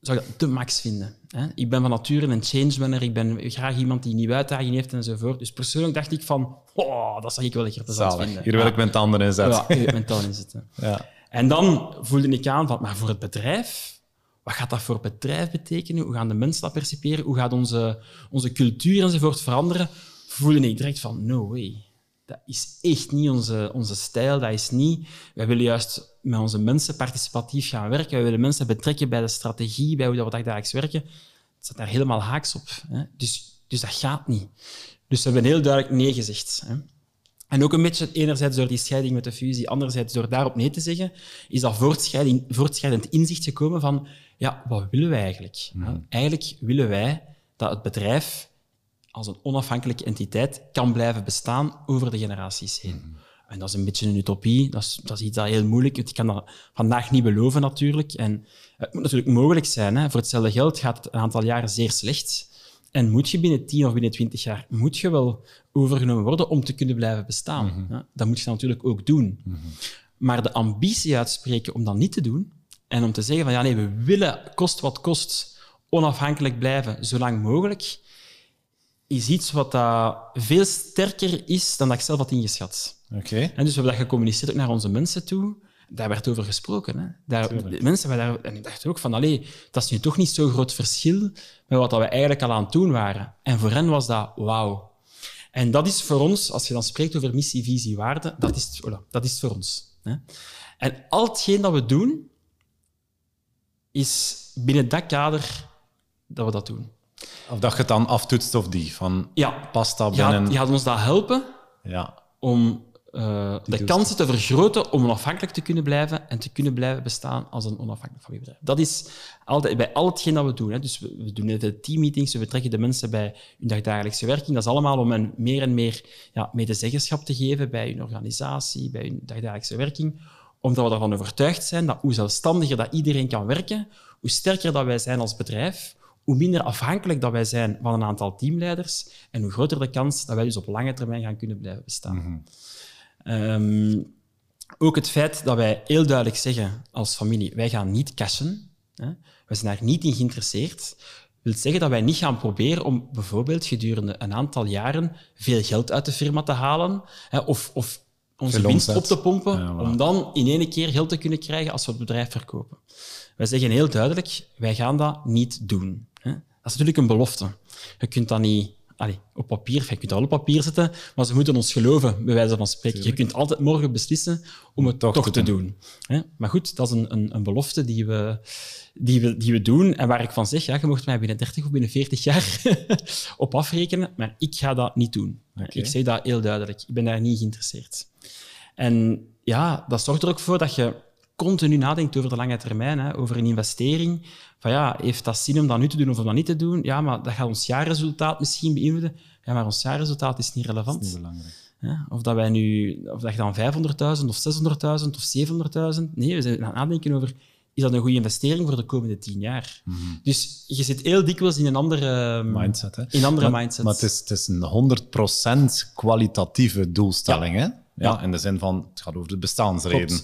zou ik dat de max vinden. Hè? Ik ben van nature een changemanner, ik ben graag iemand die nieuwe uitdagingen heeft enzovoort. Dus persoonlijk dacht ik van, oh, dat zou ik wel lekker
zalig.
vinden.
Hier wil ik mijn tanden in zetten.
Ja, hier mentaal in zitten.
Ja.
En dan voelde ik aan van, maar voor het bedrijf, wat gaat dat voor het bedrijf betekenen? Hoe gaan de mensen dat perciperen? Hoe gaat onze, onze cultuur enzovoort veranderen? Voelde ik direct van, no way. Dat is echt niet onze, onze stijl. Dat is niet... Wij willen juist met onze mensen participatief gaan werken. Wij willen mensen betrekken bij de strategie, bij hoe dat we dagelijks werken. Het staat daar helemaal haaks op. Hè? Dus, dus dat gaat niet. Dus we hebben heel duidelijk nee gezegd. Hè? En ook een beetje, enerzijds door die scheiding met de fusie, anderzijds door daarop nee te zeggen, is dat voortschrijdend inzicht gekomen van, ja, wat willen wij eigenlijk? Mm. Eigenlijk willen wij dat het bedrijf als een onafhankelijke entiteit kan blijven bestaan over de generaties heen. Mm. En dat is een beetje een utopie, dat is, dat is iets dat heel moeilijk is. Ik kan dat vandaag niet beloven natuurlijk. En het moet natuurlijk mogelijk zijn. Hè. Voor hetzelfde geld gaat het een aantal jaren zeer slecht. En moet je binnen 10 of binnen 20 jaar moet je wel overgenomen worden om te kunnen blijven bestaan. Mm ja, dat moet je natuurlijk ook doen. Mhm. Maar de ambitie uitspreken om dat niet te doen en om te zeggen van ja, nee, we willen kost wat kost onafhankelijk blijven, zo lang mogelijk, is iets wat dat veel sterker is dan dat ik zelf had ingeschat.
Oké.
En dus we hebben dat gecommuniceerd ook naar onze mensen toe daar werd over gesproken. Hè. Daar, mensen daar, en ik dacht ook van, allee, dat is nu toch niet zo'n groot verschil met wat we eigenlijk al aan het doen waren. En voor hen was dat wauw. En dat is voor ons, als je dan spreekt over missie, visie, waarde, dat is, voilà, dat is voor ons. Hè. En al hetgeen dat we doen, is binnen dat kader dat we dat doen.
Of dat je het dan aftoetst of die, van
ja.
pasta binnen...
Je gaat, ons dat helpen
ja.
om uh, de kansen te vergroten om onafhankelijk te kunnen blijven en te kunnen blijven bestaan als een onafhankelijk familiebedrijf. Dat is altijd bij al hetgeen dat we doen. Hè. Dus we, we doen de teammeetings, we betrekken de mensen bij hun dagelijkse werking. Dat is allemaal om hen meer en meer ja, medezeggenschap te geven bij hun organisatie, bij hun dagelijkse werking. Omdat we ervan overtuigd zijn dat hoe zelfstandiger dat iedereen kan werken, hoe sterker dat wij zijn als bedrijf, hoe minder afhankelijk dat wij zijn van een aantal teamleiders en hoe groter de kans dat wij dus op lange termijn gaan kunnen blijven bestaan. Mhm. Um, ook het feit dat wij heel duidelijk zeggen als familie, wij gaan niet cashen. Hè, we zijn daar niet in geïnteresseerd. wil zeggen dat wij niet gaan proberen om bijvoorbeeld gedurende een aantal jaren veel geld uit de firma te halen hè, of, of onze winst op te pompen, om dan in één keer geld te kunnen krijgen als we het bedrijf verkopen. Wij zeggen heel duidelijk, wij gaan dat niet doen. Dat is natuurlijk een belofte. Je kunt dat niet Allee, op papier, je kunt al op papier zetten, maar ze moeten ons geloven, bij wijze van spreken. Je kunt altijd morgen beslissen om het toch, te doen. Maar goed, dat is een, een, een, belofte die we, die, we, die we doen en waar ik van zeg, ja, je mocht mij binnen 30 of binnen 40 jaar op afrekenen, maar ik ga dat niet doen. Ik zeg dat heel duidelijk. Ik ben daar niet geïnteresseerd. En ja, dat zorgt er ook voor dat je continu nadenkt over de lange termijn, hè, over een investering. Van ja, heeft dat zin om dat nu te doen of om dat niet te doen? Ja, maar dat gaat ons jaarresultaat misschien beïnvloeden. Ja, maar ons jaarresultaat is niet relevant.
is niet belangrijk.
Ja, of dat wij nu, of dat je dan 500.000 of 600.000 of 700.000. Nee, we zijn aan het nadenken over is dat een goede investering voor de komende tien jaar? Mhm. Dus je zit heel dikwijls in een andere
mindset. Hè?
In andere
maar,
mindset.
Maar het is, het is een 100% kwalitatieve doelstelling. Hè? Ja, in de zin van het gaat over de bestaansreden.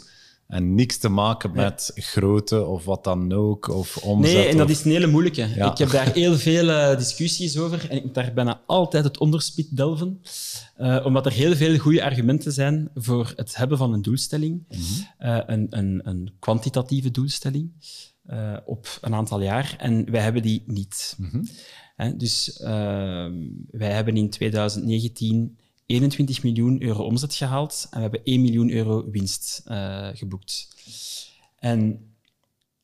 En niks te maken met grootte of wat dan ook, of omzet.
Nee, en dat is een hele moeilijke. Ik heb daar heel veel uh, discussies over en ik moet daar bijna altijd het onderspit delven. Uh, omdat er heel veel goede argumenten zijn voor het hebben van een doelstelling. Mm -hmm. uh, een, een, een, kwantitatieve doelstelling op een aantal jaar. En wij hebben die niet. Mm -hmm. dus ehm, wij hebben in 2019 21 miljoen euro omzet gehaald en we hebben 1 miljoen euro winst uh, geboekt. En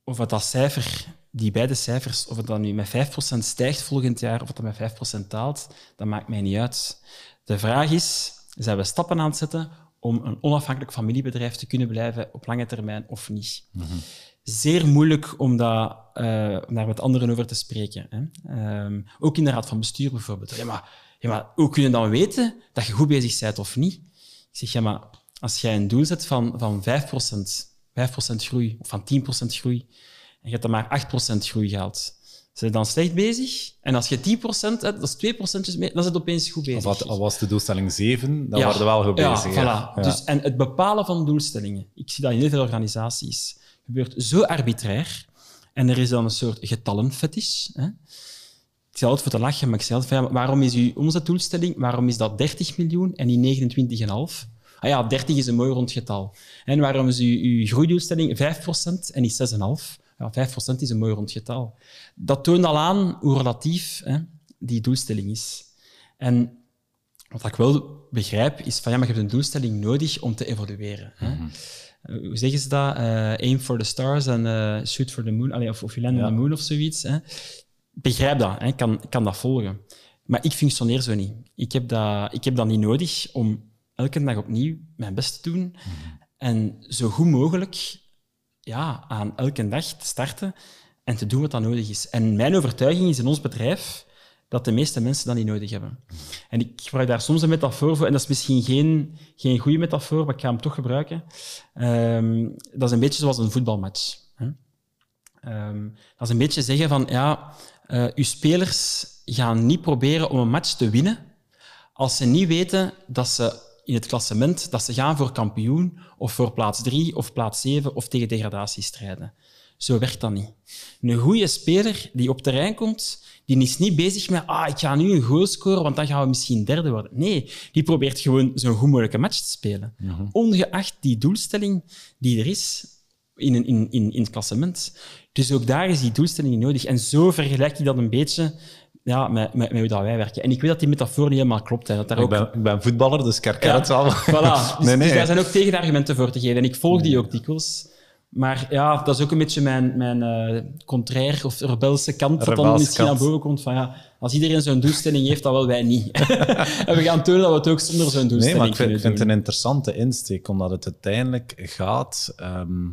of dat cijfer, die beide cijfers, of het dan nu met 5% stijgt volgend jaar of het dan met 5% daalt, dat maakt mij niet uit. De vraag is, zijn we stappen aan het zetten om een onafhankelijk familiebedrijf te kunnen blijven op lange termijn of niet? Mm -hmm. Zeer moeilijk om, dat, uh, om daar met anderen over te spreken. Hè? Um, ook in de raad van bestuur bijvoorbeeld. Ja, maar ja, maar hoe kun je dan weten dat je goed bezig bent of niet? Ik zeg, ja, maar als jij een doel zet van, van 5%, 5% groei, of van 10% groei, en je hebt dan maar 8% groei gehaald, zijn je dan slecht bezig? En als je 10%, dat is 2% meer, dan zit je opeens goed bezig.
Of al was de doelstelling 7, dan ja, waren we wel goed bezig.
Ja, voilà. Dus, en het bepalen van doelstellingen, ik zie dat in heel veel organisaties, gebeurt zo arbitrair. En er is dan een soort getallenfetish. Hè? Ik zal het voor te lachen, maar ik zei altijd, waarom is uw omzetdoelstelling, waarom is dat 30 miljoen en niet 29,5? Ah ja, 30 is een mooi rond getal. En waarom is uw, uw groeidoelstelling 5% en niet 6,5%? Ja, 5% is een mooi rond getal. Dat toont al aan hoe relatief hè, die doelstelling is. En wat ik wel begrijp, is van ja, maar je hebt een doelstelling nodig om te evolueren. Hè?
Mhm.
Uh, hoe zeggen ze dat? Uh, aim for the stars en uh, shoot for the moon. Allee, of, of you land
Ja.
on the moon of zoiets. Hè? Begrijp dat, hè? Ik kan, ik kan dat volgen. Maar ik functioneer zo niet. Ik heb, dat, ik heb dat niet nodig om elke dag opnieuw mijn best te doen en zo goed mogelijk ja, aan elke dag te starten en te doen wat dat nodig is. En mijn overtuiging is in ons bedrijf dat de meeste mensen dat niet nodig hebben. En ik gebruik daar soms een metafoor voor, en dat is misschien geen, geen goede metafoor, maar ik ga hem toch gebruiken. Ehm, dat is een beetje zoals een voetbalmatch. Hè? Ehm, dat is een beetje zeggen van, ja, eh uw spelers gaan niet proberen om een match te winnen als ze niet weten dat ze in het klassement dat ze gaan voor kampioen of voor plaats drie of plaats zeven of tegen degradatie strijden. Zo werkt dat niet. Een goede speler die op terrein komt, die is niet bezig met ah, ik ga nu een goal scoren, want dan gaan we misschien derde worden. Nee, die probeert gewoon zo'n goed mogelijke match te spelen. Ongeacht die doelstelling die er is in, in, in, in het klassement. Dus ook daar is die doelstelling nodig. En zo vergelijk ik dat een beetje ja, met, met, met hoe dat wij werken. En ik weet dat die metafoor niet helemaal klopt. Hè, dat daar
Ik
ook
ben, ik ben voetballer, dus ik herken
ja,
het wel.
Voilà. Dus,
nee, nee.
dus daar zijn ook tegenargumenten voor te geven. En ik volg die ook dikwijls. Maar ja, dat is ook een beetje mijn, mijn eh contrair of rebelse kant dat dan misschien
kant.
naar boven komt. Van, ja, als iedereen zo'n doelstelling heeft, dan wel wij niet. en we gaan tonen dat we het ook zonder zo'n doelstelling
Nee, maar ik vind,
kunnen
ik vind het een interessante insteek, omdat het uiteindelijk gaat... ehm,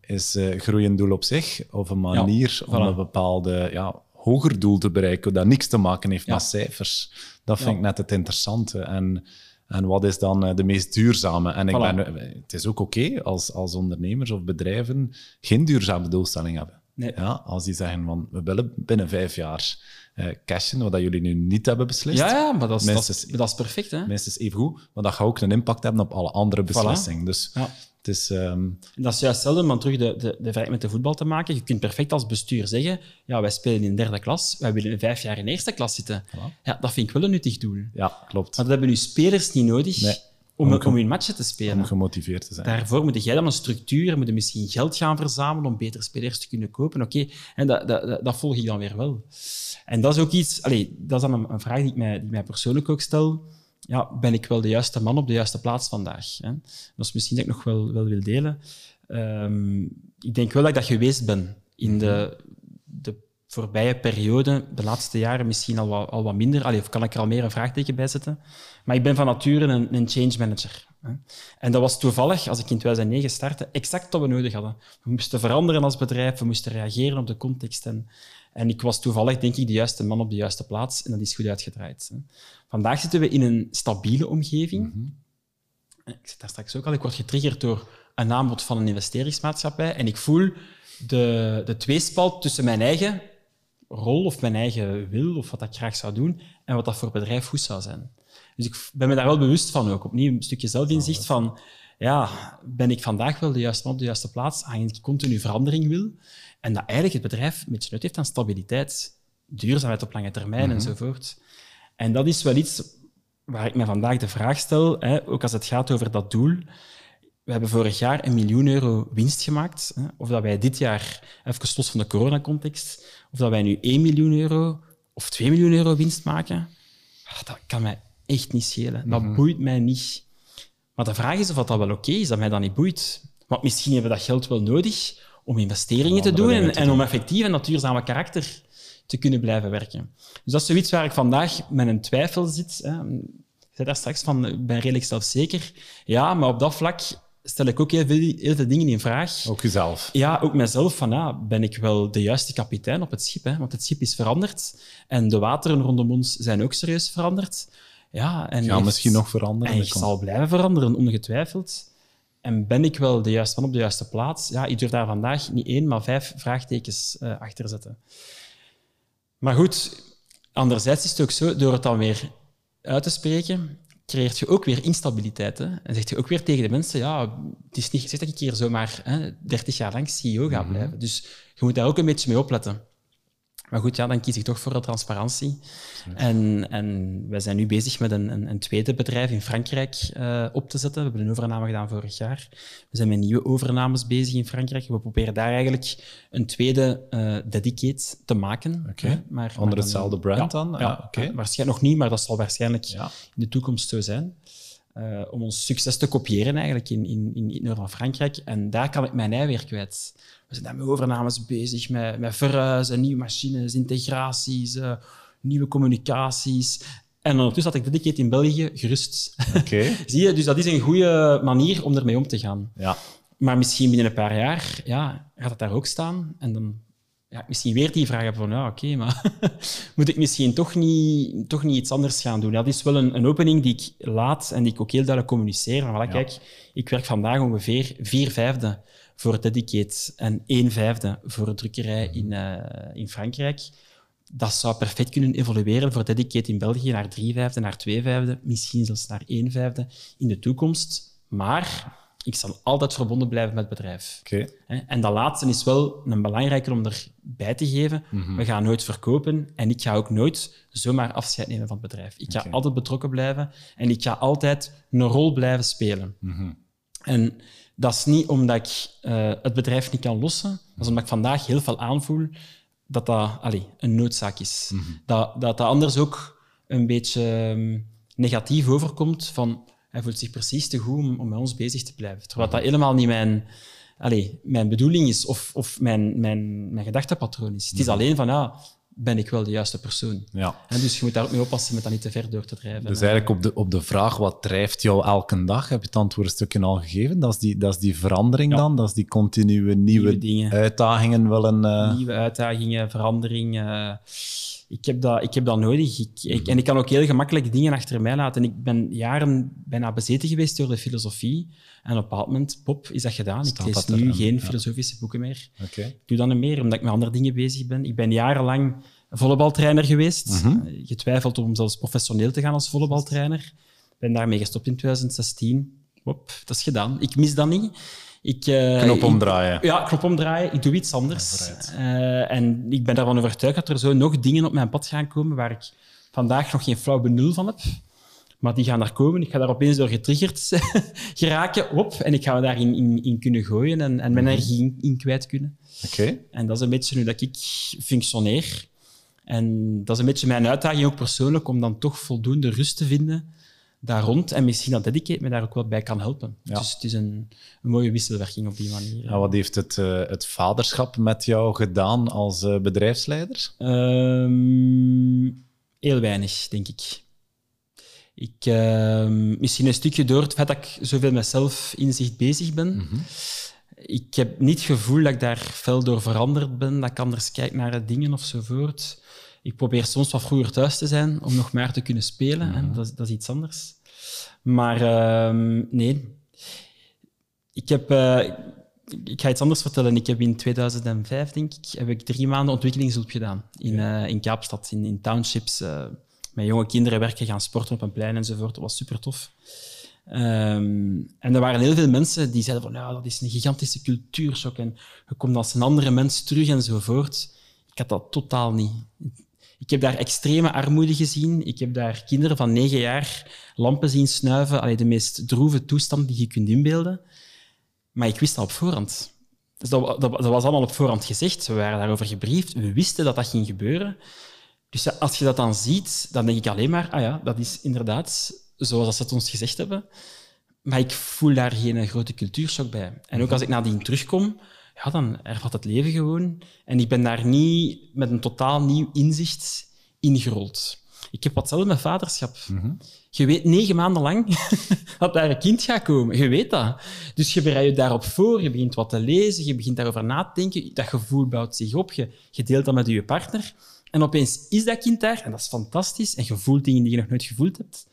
is eh groei een doel op zich of een manier om
voilà.
een bepaalde ja, hoger doel te bereiken, dat niks te maken heeft
Ja.
met cijfers. Dat vind ik net het interessante. En, en wat is dan eh, de meest duurzame? En ik
Voilà.
ben, het is ook oké als, als ondernemers of bedrijven geen duurzame doelstelling hebben.
Nee.
Ja, als die zeggen van we willen binnen vijf jaar eh cashen, wat dat jullie nu niet hebben beslist.
Ja, ja, maar dat is, dat, is, dat is perfect. Hè?
Minstens even goed, maar dat gaat ook een impact hebben op alle andere beslissingen. Dus
Ja.
Het is... ehm,
Dat is juist hetzelfde, maar terug de, de, de vergelijking met de voetbal te maken. Je kunt perfect als bestuur zeggen, ja, wij spelen in derde klas, wij willen vijf jaar in eerste klas zitten.
Voilà.
Ja, dat vind ik wel een nuttig doel.
ja, klopt.
Maar dat hebben uw spelers niet nodig
Nee.
om,
Om-
om in matchen te spelen.
Om gemotiveerd te zijn.
Daarvoor moet jij dan een structuur, moet je misschien geld gaan verzamelen om betere spelers te kunnen kopen. Oké, en dat, dat, dat, volg ik dan weer wel. En dat is ook iets, allee, dat is dan een, een vraag die ik, mij, die ik mij persoonlijk ook stel. Ja, ben ik wel de juiste man op de juiste plaats vandaag? Hè? Dat is misschien dat ik nog wel, wil delen. Ehm, ik denk wel dat ik dat geweest ben in de, de voorbije periode, de laatste jaren misschien al wat, al wat minder. Allee, of kan ik er al meer een vraagteken bij zetten? Maar ik ben van nature een, een change manager. hè. En dat was toevallig, als ik in 2009 startte, exact wat we nodig hadden. We moesten veranderen als bedrijf, we moesten reageren op de context. En, en ik was toevallig, denk ik, de juiste man op de juiste plaats. En dat is goed uitgedraaid. hè. Vandaag zitten we in een stabiele omgeving. Ik zit daar straks ook al. Ik word getriggerd door een aanbod van een investeringsmaatschappij. En ik voel de, de tweespalt tussen mijn eigen rol of mijn eigen wil of wat ik graag zou doen en wat dat voor bedrijf goed zou zijn. Dus ik ben me daar wel bewust van ook. Opnieuw een stukje zelfinzicht van, ja, ben ik vandaag wel de juiste man op de juiste plaats, aangezien ik continu verandering wil en dat eigenlijk het bedrijf een beetje nut heeft aan stabiliteit, duurzaamheid op lange termijn enzovoort. En dat is wel iets waar ik me vandaag de vraag stel, hè, ook als het gaat over dat doel. We hebben vorig jaar een miljoen euro winst gemaakt. Hè, of dat wij dit jaar, even los van de coronacontext, of dat wij nu 1 miljoen euro of 2 miljoen euro winst maken, ah, dat kan mij echt niet schelen. Dat boeit mij niet. Maar de vraag is of dat wel oké is, dat mij dat niet boeit. Want misschien hebben we dat geld wel nodig om investeringen te doen en, om effectief en dat duurzame karakter te kunnen blijven werken. Dus dat is zoiets waar ik vandaag met een twijfel zit. Hè. Ik zei daar straks van, ik ben redelijk zelfzeker. Ja, maar op dat vlak stel ik ook heel veel, heel veel dingen in vraag.
Ook jezelf.
Ja, ook mezelf. Van, ja, ben ik wel de juiste kapitein op het schip? Hè? Want het schip is veranderd. En de wateren rondom ons zijn ook serieus veranderd. Ja, en heeft-
misschien nog veranderen.
En ik zal blijven veranderen, ongetwijfeld. En ben ik wel de juiste man op de juiste plaats? Ja, ik durf daar vandaag niet één, maar vijf vraagtekens eh achter zetten. Maar goed, anderzijds is het ook zo, door het dan weer uit te spreken, creëert je ook weer instabiliteit. Hè? En zeg je ook weer tegen de mensen, ja, het is niet gezegd dat ik hier zomaar hè, 30 jaar lang CEO ga blijven. Dus je moet daar ook een beetje mee opletten. Maar goed, ja, dan kies ik toch voor de transparantie. En, en wij zijn nu bezig met een, een, een tweede bedrijf in Frankrijk uh, op te zetten. We hebben een overname gedaan vorig jaar. We zijn met nieuwe overnames bezig in Frankrijk. We proberen daar eigenlijk een tweede uh, dedicate te maken.
Okay. Maar, Onder hetzelfde brand
ja,
dan?
Ja, ah, okay. waarschijnlijk nog niet, maar dat zal waarschijnlijk in de toekomst zo zijn. Uh, om ons succes te kopiëren eigenlijk in, in, in het noorden van Frankrijk. En daar kan ik mijn ei weer kwijt. We zijn daar met overnames bezig, met, met verhuizen, nieuwe machines, integraties, uh, nieuwe communicaties. En ondertussen had ik Dedicate in België gerust.
Okay.
Zie je, dus dat is een goede manier om ermee om te gaan.
Ja.
Maar misschien binnen een paar jaar ja, gaat het daar ook staan. En dan ja, misschien weer die vraag hebben van, ja, oké, maar moet ik misschien toch niet, toch niet iets anders gaan doen? Dat is wel een, een opening die ik laat en die ik ook heel duidelijk communiceer. Van, voilà, kijk, ik werk vandaag ongeveer vier vijfde voor Dedicate en één vijfde voor een drukkerij in, uh, in Frankrijk. Dat zou perfect kunnen evolueren voor Dedicate in België naar drie vijfde, naar twee vijfde, misschien zelfs naar één vijfde in de toekomst. Maar ik zal altijd verbonden blijven met het bedrijf.
Okay.
En dat laatste is wel een belangrijke om erbij te geven.
Mhm.
We gaan nooit verkopen en ik ga ook nooit zomaar afscheid nemen van het bedrijf. Ik ga
Okay.
altijd betrokken blijven en ik ga altijd een rol blijven spelen.
Mhm.
En dat is niet omdat ik eh, het bedrijf niet kan lossen, dat is omdat ik vandaag heel veel aanvoel dat dat allee, een noodzaak is.
Mhm.
Dat, dat dat anders ook een beetje ehm, negatief overkomt van hij voelt zich precies te goed om, om met ons bezig te blijven. Terwijl dat helemaal niet mijn, allee, mijn bedoeling is of, of mijn, mijn, mijn gedachtepatroon is. Het is alleen van, ja, ben ik wel de juiste persoon?
Ja.
En dus je moet daar ook mee oppassen met dat niet te ver door te drijven.
Dus eigenlijk op de, op de vraag wat drijft jou elke dag, heb je het antwoord een stukje al gegeven. Dat is die, dat is die verandering
Ja.
dan, dat is die continue nieuwe,
Nieuwe dingen.
uitdagingen willen... eh,
Nieuwe uitdagingen, verandering. Ik, heb dat, ik heb dat nodig. Ik, ik- en ik kan ook heel gemakkelijk dingen achter mij laten. Ik ben jaren bijna bezeten geweest door de filosofie. En op een bepaald moment, pop, is dat gedaan.
Staat
ik lees nu
en-
geen
ja.
filosofische boeken meer. Ik doe dat niet meer, omdat ik met andere dingen bezig ben. Ik ben jarenlang volleybaltrainer geweest.
Mhm.
Eh, Getwijfeld om zelfs professioneel te gaan als volleybaltrainer. Ik ben daarmee gestopt in 2016. Hop, dat is gedaan. Ik mis dat niet. Ik, eh,
Knop
ik-
omdraaien.
ja, knop omdraaien. Ik doe iets anders.
Ja.
Eh, en ik ben daarvan overtuigd dat er zo nog dingen op mijn pad gaan komen waar ik vandaag nog geen flauw benul van heb. Maar die gaan daar komen. Ik ga daar opeens door getriggerd geraken. Hop, en ik ga me daarin in, in kunnen gooien en, en mijn energie in, in kwijt kunnen.
Oké.
En dat is een beetje hoe dat ik functioneer. En dat is een beetje mijn uitdaging ook persoonlijk, om dan toch voldoende rust te vinden daar rond. En misschien dat Dedicate me daar ook wel bij kan helpen.
Ja.
Dus het is een, een mooie wisselwerking op die manier.
En wat heeft het, eh, het vaderschap met jou gedaan als eh, bedrijfsleider?
Ehm, heel weinig, denk ik. ik ehm, misschien een stukje door het feit dat ik zoveel met zelfinzicht bezig ben.
Mhm.
Ik heb niet het gevoel dat ik daar fel door veranderd ben, dat ik anders kijk naar dingen ofzovoort. Ik probeer soms wat vroeger thuis te zijn om nog maar te kunnen spelen. hè. Dat, is- dat is iets anders. Maar ehm, nee. Ik heb... eh, ik ga iets anders vertellen. Ik heb in 2005, denk ik, heb ik drie maanden ontwikkelingshulp gedaan in, eh, in Kaapstad, in, in townships. eh, met jonge kinderen werken, gaan sporten op een plein enzovoort. Dat was super tof. Ehm, en er waren heel veel mensen die zeiden van ja, dat is een gigantische cultuurshock en je komt als een andere mens terug enzovoort. Ik had dat totaal niet. Ik heb daar extreme armoede gezien. Ik heb daar kinderen van negen jaar lampen zien snuiven. Allee, de meest droeve toestand die je kunt inbeelden. Maar ik wist dat op voorhand. Dus dat, dat, dat was allemaal op voorhand gezegd. We waren daarover gebriefd. We wisten dat dat ging gebeuren. Dus als je dat dan ziet, dan denk ik alleen maar, ah ja, dat is inderdaad zoals ze het ons gezegd hebben. Maar ik voel daar geen grote cultuurshock bij. En ook als ik nadien terugkom, ja, dan ervat het leven gewoon. En ik ben daar niet met een totaal nieuw inzicht ingerold. Ik heb wat met vaderschap. Je weet negen maanden lang dat daar een kind gaat komen. Je weet dat. Dus je bereidt je daarop voor, je begint wat te lezen, je begint daarover na te denken. Dat gevoel bouwt zich op, je, je deelt dat met je partner. En opeens is dat kind daar, en dat is fantastisch. En je voelt dingen die je nog nooit gevoeld hebt.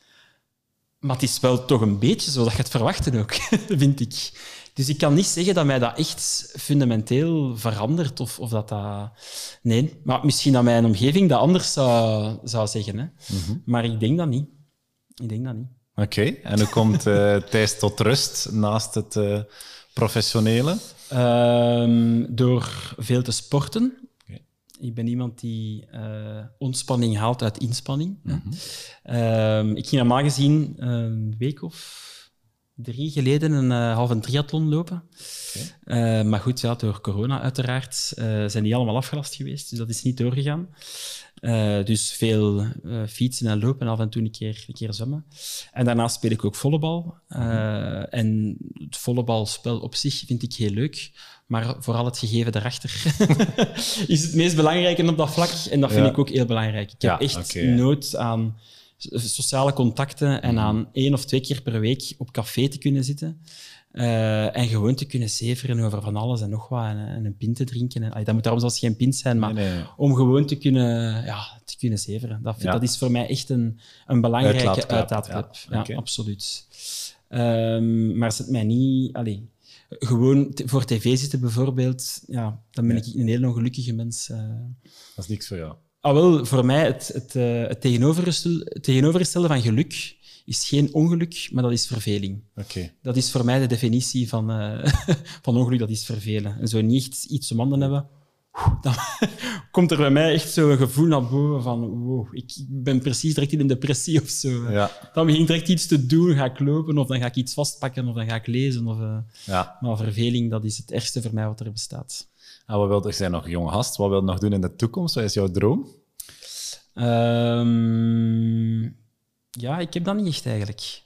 Maar het is wel toch een beetje zoals je het verwachten ook, vind ik. Dus ik kan niet zeggen dat mij dat echt fundamenteel verandert. Of, of dat dat... Nee, maar misschien dat mijn omgeving dat anders zou, zou zeggen. Hè. Maar ik denk dat niet. Ik denk dat niet.
Oké. En hoe komt eh Thijs tot rust naast het eh, professionele?
Ehm, door veel te sporten. Ik ben iemand die eh, ontspanning haalt uit inspanning.
Mhm.
Ehm, ik ging normaal gezien een week of drie geleden een eh, halve triathlon lopen. Eh, maar goed, ja, door corona uiteraard eh, zijn die allemaal afgelast geweest, dus dat is niet doorgegaan. Dus veel fietsen en lopen en af en toe een keer, een keer zwemmen. En daarnaast speel ik ook volleybal. Eh, En het volleybalspel op zich vind ik heel leuk, maar vooral het gegeven daarachter is het meest belangrijke op dat vlak. En dat vind
Ja.
ik ook heel belangrijk. Ik heb
Ja,
echt.
Mhm.
nood aan sociale contacten en aan één of twee keer per week op café te kunnen zitten. eh, en gewoon te kunnen zeveren over van alles en nog wat. En, en een pint te drinken. En, allee, dat moet daarom zelfs geen pint zijn, maar
Nee, nee.
om gewoon te kunnen, ja, te kunnen zeveren. Dat,
Ja.
dat is voor mij echt een, een belangrijke
Uitlaatklep,
uitlaatklep.
ja.
Absoluut. Ehm, maar zet mij niet... Allee, gewoon voor tv zitten bijvoorbeeld, ja, dan ben
Nee.
ik een heel ongelukkige mens. eh.
Dat is niks voor jou.
Ah, wel, voor mij het, het, eh, het, tegenovergestelde, van geluk is geen ongeluk, maar dat is verveling.
Oké.
Dat is voor mij de definitie van, eh, van ongeluk, dat is vervelen. En zo niet echt iets om handen hebben, dan komt er bij mij echt zo'n gevoel naar boven van wow, ik ben precies direct in een depressie of zo.
Ja.
Dan begin ik direct iets te doen, ga ik lopen of dan ga ik iets vastpakken of dan ga ik lezen. Of, eh,
ja.
maar verveling, dat is het ergste voor mij wat er bestaat.
En wat wil je zijn nog jong gast? Wat wil je nog doen in de toekomst? Wat is jouw droom?
Ehm, ja, ik heb dat niet echt eigenlijk.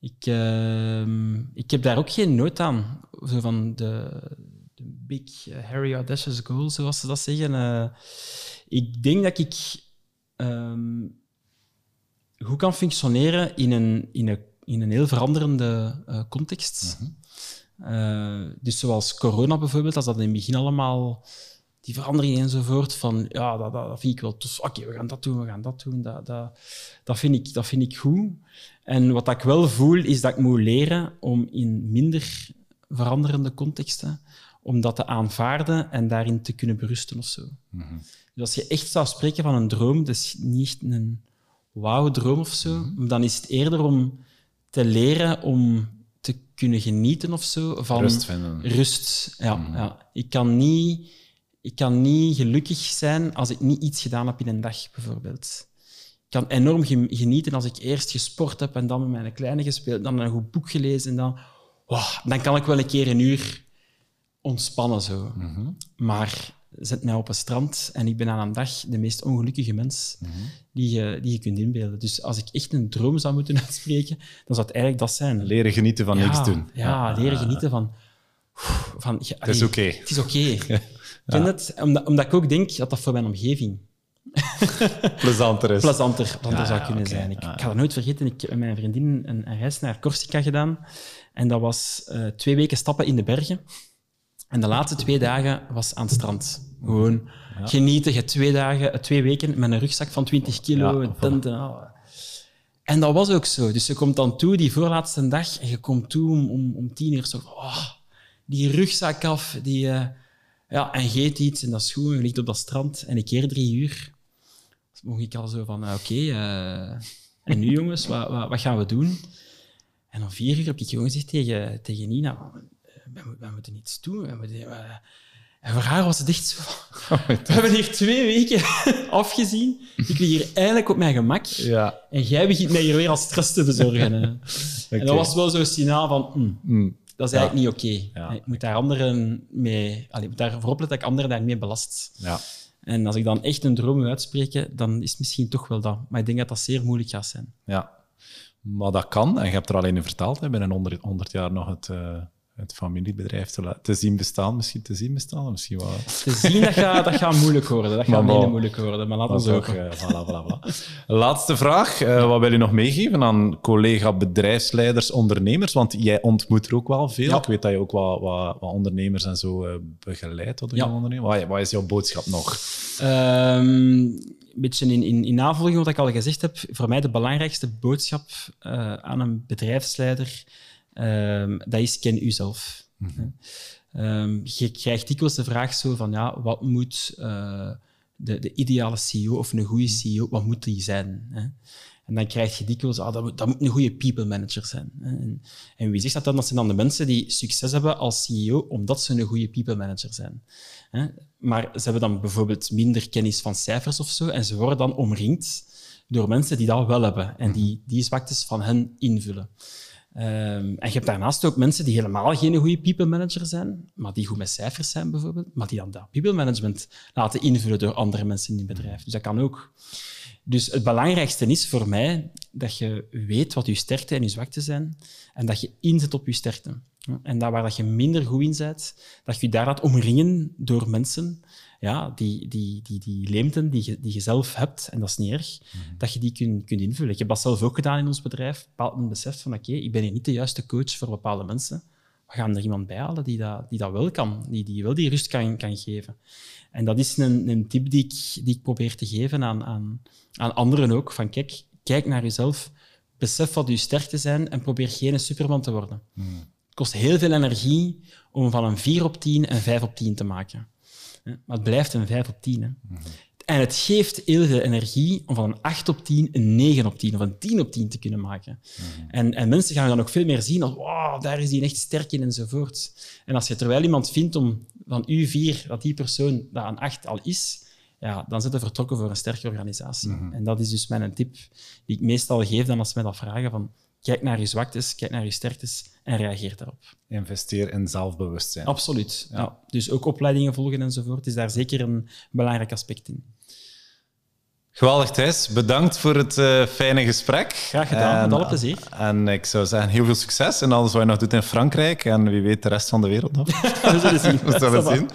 Ik, ehm, ik heb daar ook geen nood aan. Zo van de, de big eh, hairy audacious goal, zoals ze dat zeggen. Eh, ik denk dat ik ehm, goed kan functioneren in een, in een, in een heel veranderende eh, context. Eh, dus zoals corona bijvoorbeeld, als dat in het begin allemaal die veranderingen enzovoort, van ja, dat, dat, dat vind ik wel tof. Oké, we gaan dat doen, we gaan dat doen. Dat, dat, dat, vind ik, dat vind ik goed. En wat ik wel voel, is dat ik moet leren om in minder veranderende contexten, om dat te aanvaarden en daarin te kunnen berusten of zo. Dus als je echt zou spreken van een droom, is niet echt een wauw-droom of zo, dan is het eerder om te leren om kunnen genieten of zo van
Rust vinden.
Rust, ja. ja. Ik, kan niet, ik kan niet gelukkig zijn als ik niet iets gedaan heb in een dag, bijvoorbeeld. Ik kan enorm ge- genieten als ik eerst gesport heb en dan met mijn kleine gespeeld, dan een goed boek gelezen en dan... Wow, dan kan ik wel een keer een uur ontspannen, zo. Maar zet mij op een strand en ik ben aan een dag de meest ongelukkige mens die, je, die je kunt inbeelden. Dus als ik echt een droom zou moeten uitspreken, dan zou het eigenlijk dat zijn.
Leren genieten van
ja,
niks doen.
Ja, leren genieten van... van ja,
Het is oké.
Het is oké. Ken het? Omdat, omdat ik ook denk dat dat voor mijn omgeving
Plezanter is.
plezanter,
Ja,
zou kunnen zijn. Ik, ga dat nooit vergeten. Ik heb met mijn vriendin een, een reis naar Corsica gedaan. En dat was eh, twee weken stappen in de bergen. En de laatste twee dagen was aan het strand. Gewoon genieten. Je twee, dagen, eh, twee weken met een rugzak van 20 kilo,
Ja,
een tent en al. En dat was ook zo. Dus je komt dan toe, die voorlaatste dag, en je komt toe om, om, om tien uur zo oh, die rugzak af, die, eh, ja, en je eet iets en dat is goed, en je ligt op dat strand en een keer drie uur. Dus mocht ik al zo van, eh, oké, en nu jongens, wat, wat, wat gaan we doen? En om vier uur heb ik gewoon gezegd tegen, tegen Nina, eh, we, moeten- we moeten iets doen. We moeten, en voor haar was het echt zo van, we hebben hier twee weken afgezien. Ik lig hier eigenlijk op mijn gemak.
Ja.
En jij begint mij hier weer als stress te bezorgen. hè. En dat was wel zo'n signaal van, hm,
Mm.
dat is eigenlijk niet oké.
Ja.
Ik moet daar anderen mee... Allee, ik moet daarvoor opletten dat ik anderen daarmee belast.
Ja.
En als ik dan echt een droom wil uitspreken, dan is het misschien toch wel dat. Maar ik denk dat dat zeer moeilijk gaat zijn.
ja. Maar dat kan, en je hebt er alleen in vertaald, hè, binnen 100, 100 jaar nog het, eh, het familiebedrijf te, te zien bestaan. Misschien te zien bestaan, misschien wel.
Te zien, dat gaat, dat gaat moeilijk worden. Dat gaat
bon.
moeilijk worden. Maar laten we
ook, eh, voilà, voilà, voilà. Laatste vraag. eh, wat wil je nog meegeven aan collega bedrijfsleiders, ondernemers? Want jij ontmoet er ook wel veel.
Ja.
Ik weet dat je ook wat, wat, wat ondernemers en zo eh, begeleidt. Een
Ja.
Wat, wat is jouw boodschap nog?
Ehm, een beetje in, in, in navolging wat ik al gezegd heb, voor mij de belangrijkste boodschap aan een bedrijfsleider, ehm, dat is ken uzelf. Ehm, je krijgt dikwijls de vraag zo van, ja, wat moet eh, de, de ideale CEO of een goede CEO, wat moet die zijn? Hè? En dan krijg je dikwijls, ah, dat, moet, dat moet een goede people manager zijn. En, en, wie zegt dat dan? Dat zijn dan de mensen die succes hebben als CEO omdat ze een goede people manager zijn. Maar ze hebben dan bijvoorbeeld minder kennis van cijfers of zo en ze worden dan omringd door mensen die dat wel hebben en die die zwaktes van hen invullen. Um, en je hebt daarnaast ook mensen die helemaal geen goede people manager zijn, maar die goed met cijfers zijn bijvoorbeeld, maar die dan dat people management laten invullen door andere mensen in het bedrijf. Dus dat kan ook. Dus het belangrijkste is voor mij dat je weet wat je sterkte en je zwakte zijn en dat je inzet op je sterkte. En dat waar dat je minder goed in bent, dat je daar laat omringen door mensen ja, die, die, die, die leemten die je, die je zelf hebt, en dat is niet erg, mhm. dat je die kunt, kunt invullen. Ik heb dat zelf ook gedaan in ons bedrijf. Bepaald een besef van, oké, ik ben hier niet de juiste coach voor bepaalde mensen. We gaan er iemand bij halen die dat, die dat wel kan, die, die wel die rust kan, kan geven. En dat is een, een tip die ik, die ik probeer te geven aan, aan, aan anderen ook. Van kijk, kijk naar jezelf, besef wat je sterkte zijn en probeer geen superman te worden. Mhm. Het kost heel veel energie om van een 4 op 10 een 5 op 10 te maken. Maar het blijft een 5 op 10. Hè. En het geeft heel veel energie om van een 8 op 10 een 9 op 10 of een 10 op 10 te kunnen maken. en, en, mensen gaan dan ook veel meer zien als wow, daar is die echt sterk in enzovoort. En als je terwijl iemand vindt om van u 4 dat die persoon dat een 8 al is, ja, dan zit je vertrokken voor een sterke organisatie. Mhm. En dat is dus mijn tip die ik meestal geef dan als ze mij dat vragen van kijk naar je zwaktes, kijk naar je sterktes en reageer daarop.
Investeer in zelfbewustzijn.
Absoluut. Ja. Dus ook opleidingen volgen enzovoort is daar zeker een belangrijk aspect in.
Geweldig, Thijs. Bedankt voor het uh, fijne gesprek.
Graag gedaan, met alle plezier.
En ik zou zeggen, heel veel succes in alles wat je nog doet in Frankrijk en wie weet de rest van de wereld nog.
We zullen zien.
We zullen zien.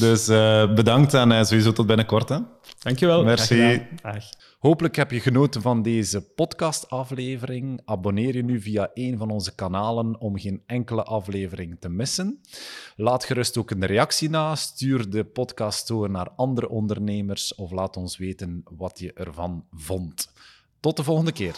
Dus uh, bedankt en uh, sowieso tot binnenkort. Hè.
Dankjewel.
Merci. Hopelijk heb je genoten van deze podcastaflevering. Abonneer je nu via een van onze kanalen om geen enkele aflevering te missen. Laat gerust ook een reactie na. Stuur de podcast door naar andere ondernemers of laat ons weten wat je ervan vond. Tot de volgende keer.